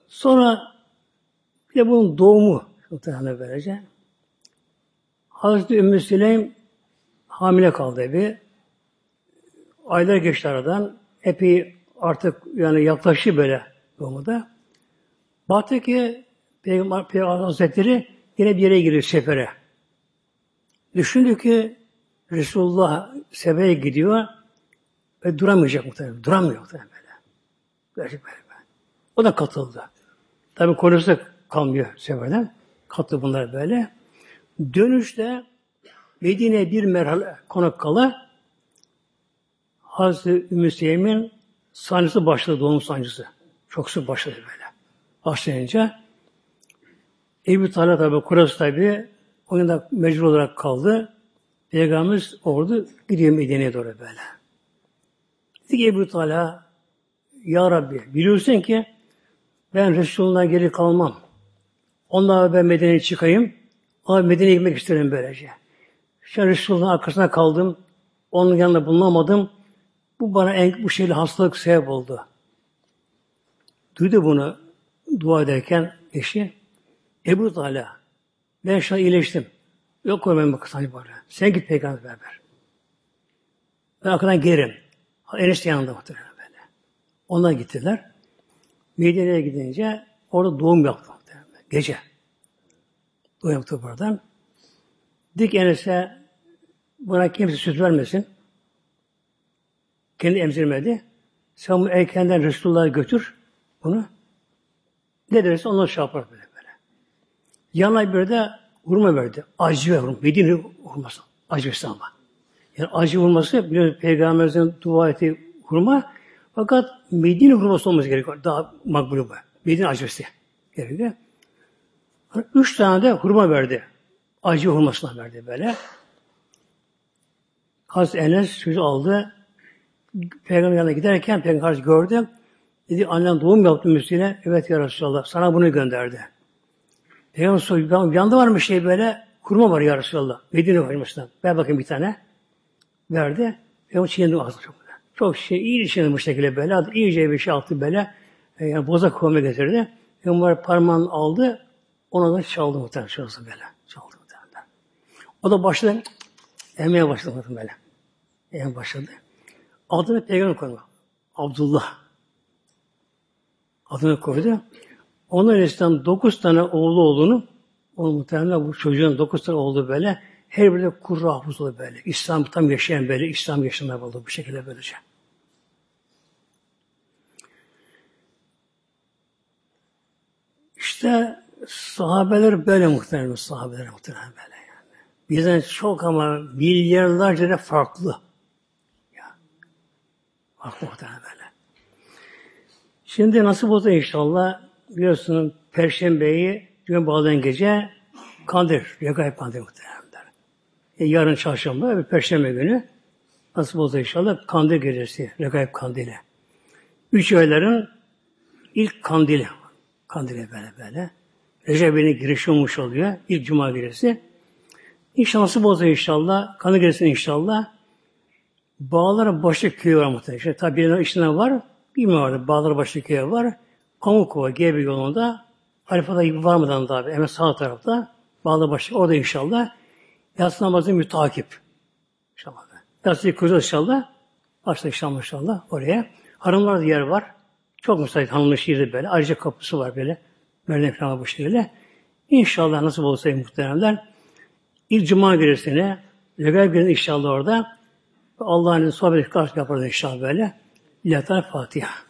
Sonra bir de bunun doğumu muhtemelen böylece. Hazreti Ümmü Süleym hamile kaldı bir. Aylar geçti aradan. Epey artık yani yaklaştı böyle doğumu da. Baktı ki Peygamber, Peygamber Hazretleri yine bir yere giriyor sefere. Düşündü ki Resulullah sefere gidiyor ve duramayacak muhtemelen. Duramıyor muhtemelen böyle. Gerçek böyle. O da katıldı. Tabi konusu da kalmıyor seferden. Katı bunlar böyle. Dönüşte Medine bir merhale konak kala Hazreti Ümmü Seyim'in sancısı başladı, doğum sancısı. Çok sık başladı böyle. Başlayınca Ebu Talha tabi, Kurası tabi onun da mecbur olarak kaldı. Peygamberimiz ordu gidiyor Medine'ye doğru böyle. Ki Ebu Talha Ya Rabbi biliyorsun ki ben Resulullah'dan geri kalmam. Onlarla ben Medine'ye çıkayım. Ama Medine'ye gitmek isterim böylece. Şu Resulullah'ın arkasına kaldım. Onun yanında bulunamadım. Bu bana en, bu şeyle hastalık sebep oldu. Duydu bunu dua ederken eşi. Ebu Talha ben şu an iyileştim. Yok koymam bu kısa böyle. Sen git peygamber beraber. Ben arkadan gelirim. Enes yanında muhtemelen böyle. Onlar gittiler. Medine'ye gidince orada doğum yaptı muhtemelen. Gece. Doğum yaptı buradan. Dik Enes'e buna kimse süt vermesin. Kendi emzirmedi. Sen bu erkenden Resulullah'a götür bunu. Ne derse onları şey yapar böyle böyle. Yanına bir de hurma verdi. Acı ve hurma. Medine hurması. Acı ama. Yani acı hurması biliyorsunuz Peygamberimizin dua ettiği hurma fakat Medine hurması olması gerekiyor. Daha makbul bu. Medine acısı gerekiyor. Üç tane de hurma verdi. Acı hurmasına verdi böyle. Hazreti Enes sözü aldı. Peygamber yanına giderken Peygamber gördü. Dedi annem doğum yaptı Müslü'ne. Evet ya Resulallah sana bunu gönderdi. Peygamber soruyor. Yanında var mı şey böyle? Kurma var ya Resulallah. Medine hurmasından. Ver bakayım bir tane. Verdi. Peygamber çiğnendi ağzına çok böyle. Çok şey, iyi çiğnendi bu şekilde böyle. İyice bir şey attı böyle. E, yani boza kovma getirdi. Peygamber parmağını aldı. Ona da çaldı muhtemelen şurası böyle. Çaldı muhtemelen. O da başladı. Emmeye başladı muhtemelen böyle. Emmeye başladı. Adını peygamber koydu. Abdullah. Adını koydu. Onun İslam dokuz tane oğlu olduğunu o muhtemelen bu çocuğun dokuz tane oğlu böyle her birinde kurra hafız oldu böyle. İslam tam yaşayan böyle, İslam yaşamaya oldu bu şekilde böylece. İşte sahabeler böyle muhtemelen sahabeler muhtemelen böyle yani. Bizden çok ama milyarlarca da farklı. Ya. Farklı muhtemelen böyle. Şimdi nasıl oldu inşallah biliyorsunuz Perşembeyi gün bağlayan gece Kandır, Regaib Kandır muhtemelen. E, yarın çarşamba ve Perşembe günü nasıl olsa inşallah Kandır gecesi, Regaib Kandili. Üç ayların ilk kandili. Kandili böyle böyle. Recep'in girişi olmuş oluyor. İlk cuma gecesi. İnşallah nasıl olsa inşallah, kanı gecesi inşallah Bağlar başı köyü var muhtemelen. İşte, tabi birinin içinde var, bilmiyorum Bağlar başı köyü var. Pamukova Gebe yolunda Arifa'da varmadan da hemen sağ tarafta Bağlarbaşı orada inşallah yatsı namazı mütakip. İnşallah. Yatsı kılacağız inşallah. Başta inşallah inşallah oraya. Hanımlar yer var. Çok müsait hanımlı şehirde böyle. Ayrıca kapısı var böyle. Merdiven falan bu şekilde. İnşallah nasıl olsa muhteremler. İlk cuma gecesine Regal günü inşallah orada Allah'ın sohbeti karşı yaparız inşallah böyle. İlahi Fatiha.